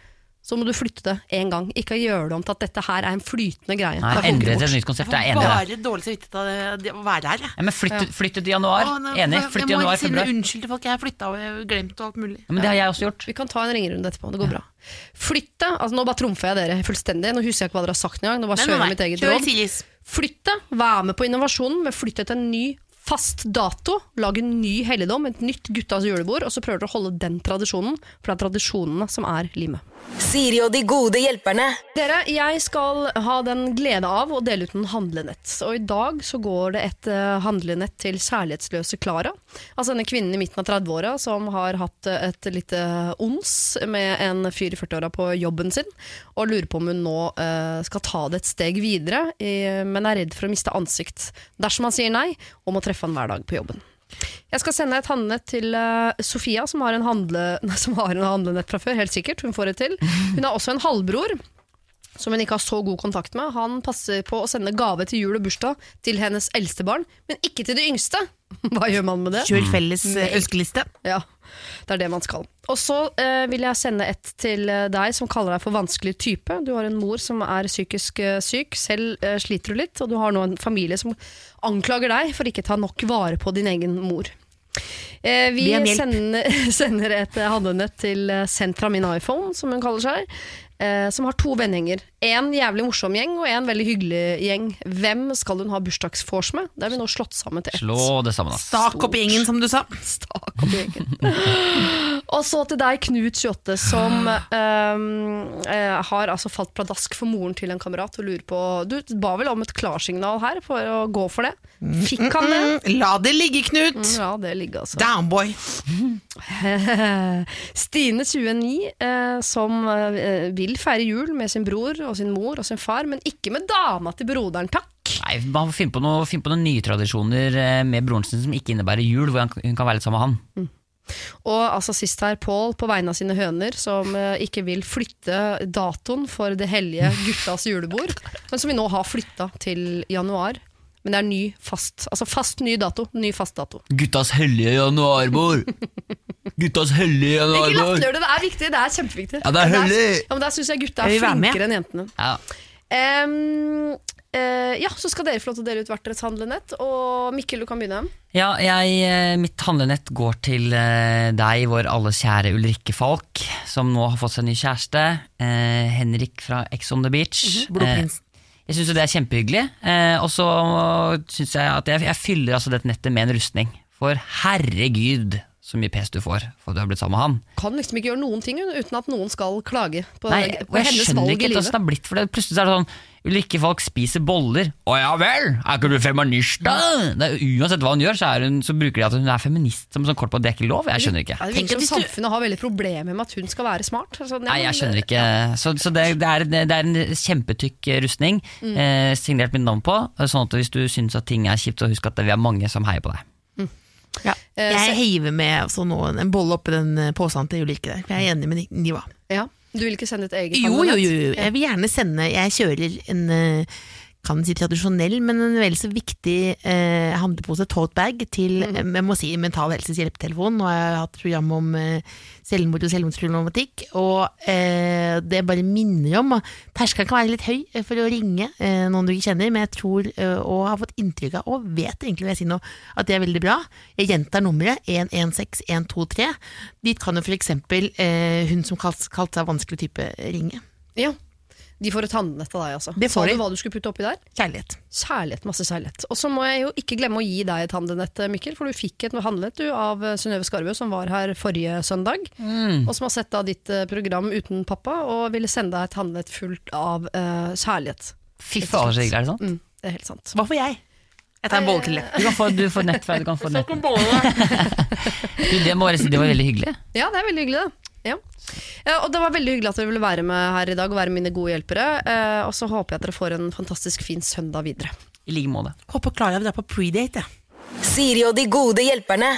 S2: så må du flytte det én gang. Ikke gjøre det om til at dette her er en flytende greie.
S3: Nei, endre
S2: det
S3: til et nytt konsept. Jeg er enig i det.
S4: bare dårlig samvittighet av det- å være her.
S3: Ja, men flytt, flytt til i januar.
S4: Å, nei,
S3: Enig. Flytt i
S4: jeg må
S3: ikke
S4: si
S3: februar.
S4: Unnskyld til folk, jeg har flytta og jeg har glemt og alt mulig.
S3: Ja, men det har jeg også gjort.
S2: Vi kan ta en ringerunde etterpå. Det går bra. Flytte, altså Nå bare trumfer jeg dere fullstendig. Nå husker jeg ikke hva dere har sagt engang. Nå bare kjører jeg mitt eget råd. Flytte, vær med på innovasjonen, men flytte til en ny fast dato. Lag en ny helligdom, et nytt guttas julebord, og så prøver dere å holde den tradisjonen, for det er tradisjonene som er limet.
S1: Siri og de gode hjelperne.
S2: Dere, jeg skal ha den glede av å dele ut noen handlenett. Og i dag så går det et eh, handlenett til kjærlighetsløse Klara. Altså denne kvinnen i midten av 30-åra som har hatt eh, et lite ons med en fyr i 40-åra på jobben sin, og lurer på om hun nå eh, skal ta det et steg videre, men er redd for å miste ansikt dersom han sier nei, og må treffe han hver dag på jobben. Jeg skal sende et handlenett til uh, Sofia, som har, handle, som har en handlenett fra før. Helt sikkert, hun får det til. Hun har også en halvbror som hun ikke har så god kontakt med. Han passer på å sende gave til jul og bursdag til hennes eldste barn, men ikke til det yngste. Hva gjør man med det?
S4: Kjør felles eh, ønskeliste.
S2: Ja, det er det man skal. Og så eh, vil jeg sende et til eh, deg som kaller deg for vanskelig type. Du har en mor som er psykisk eh, syk, selv eh, sliter du litt, og du har nå en familie som anklager deg for ikke ta nok vare på din egen mor. Vi sender, sender et handlenett til Sentra min iPhone, som hun kaller seg. Som har to vennegjenger. En jævlig morsom gjeng og en veldig hyggelig gjeng. Hvem skal hun ha bursdagsvors med? Det har vi nå slått sammen til ett.
S3: Slå det sammen, da.
S4: Stak opp gjengen, som du sa.
S2: Stak opp gjengen. og så til deg, Knut 28, som um, eh, har altså falt pladask for moren til en kamerat og lurer på Du ba vel om et klarsignal her for å gå for det? Fikk han det?
S4: Mm, la det ligge, Knut!
S2: Ja, det ligge, altså.
S4: Downboy.
S2: Stine 29, eh, som eh, vil feire jul med sin bror og sin mor og sin far, men ikke med dama til broderen, takk.
S3: Nei, Man får finne på, noe, finne på noen nye tradisjoner eh, med broren sin som ikke innebærer jul, hvor hun kan være litt sammen med han.
S2: Og altså sist her, Pål på vegne av sine høner, som eh, ikke vil flytte datoen for det hellige guttas julebord, men som vi nå har flytta til januar. Men det er ny fast, altså fast ny dato. Ny fast dato.
S3: Guttas hellige januarbord! Guttas hellige januarbord!
S2: det, det er viktig, det er kjempeviktig.
S3: Ja, det er hellig.
S2: Ja, men der syns jeg gutta er flinkere enn jentene.
S3: Ja.
S2: Um, uh, ja, så skal dere få lov til å dele ut hvert deres handlenett. Og Mikkel, du kan begynne.
S3: Ja, jeg, eh, mitt handlenett går til eh, deg, vår alle kjære Ulrikke Falk, som nå har fått seg ny kjæreste. Uh, Henrik fra Ex on the Beach.
S4: Blodprins.
S3: Jeg syns det er kjempehyggelig. Eh, og så syns jeg at jeg, jeg fyller altså dette nettet med en rustning. For herregud, så mye pes du får for at du har blitt sammen med han.
S2: Kan liksom ikke gjøre noen ting uten at noen skal klage på,
S3: Nei,
S2: på
S3: og jeg skjønner ikke hvordan det har blitt for det. Plutselig er det sånn Ulrikke Falk spiser boller. Å ja vel, er ikke du feminist, da? Det er, uansett hva hun gjør, så, er hun, så bruker de at hun er feminist som sånn kort på at det er ikke lov. Jeg skjønner ikke.
S2: Ja, det virker
S4: at
S2: som samfunnet har veldig problemer med at hun skal være smart. Altså,
S3: Nei, jeg skjønner ikke. Så, så det, det, er, det er en kjempetykk rustning, eh, signert mitt navn på. Sånn at hvis du syns at ting er kjipt, så husk at vi er mange som heier på deg.
S2: Eh,
S4: Jeg heiver med altså, nå en bolle oppi den eh, posen til Ulrikke der. Jeg er enig med Niva.
S2: Ja, Du vil ikke sende et eget
S4: Jo, jo, jo, jo. Jeg vil gjerne sende Jeg kjører en eh, kan si tradisjonell, men en vel så viktig eh, handlepose, tote bag, til mm. jeg må si, Mental Helses hjelpetelefon. Nå har jeg hatt program om eh, selvmord og selvmordsproblematikk, og eh, det bare minner om Terskelen kan være litt høy eh, for å ringe eh, noen du ikke kjenner, men jeg tror, eh, og har fått inntrykk av, og vet egentlig vil jeg si nå, at det er veldig bra. Jeg gjentar nummeret 116123. Dit kan jo eksempel eh, hun som kalt seg vanskelig type, ringe.
S2: Ja. De får et handlenett av deg, altså.
S4: Det får
S2: Sa
S4: de.
S2: du hva du skulle putte oppi der?
S4: Kjærlighet.
S2: Kjærlighet, masse kjærlighet. Og så må jeg jo ikke glemme å gi deg et handlenett, Mikkel, for du fikk et handlenett du, av eh, Synnøve Skarbø, som var her forrige søndag, og som har sett da ditt eh, program uten pappa, og ville sende deg et handlenett fullt av uh, kjærlighet.
S3: Fy faen, så hyggelig, er det sant?
S2: Mm, det er helt sant.
S4: Hva får jeg? Jeg tar en bolle til deg.
S3: Du kan få, du får nett fra, du kan få nett. Du, det må jeg si, det var veldig hyggelig.
S2: Ja, det er veldig hyggelig, det. Ja. Ja, og det var veldig hyggelig at dere ville være med her i dag og være mine gode hjelpere. Eh, og så håper jeg at dere får en fantastisk fin søndag videre.
S3: I like måte.
S4: Håper Klara vil dra på predate. jeg.
S1: Siri og de gode hjelperne.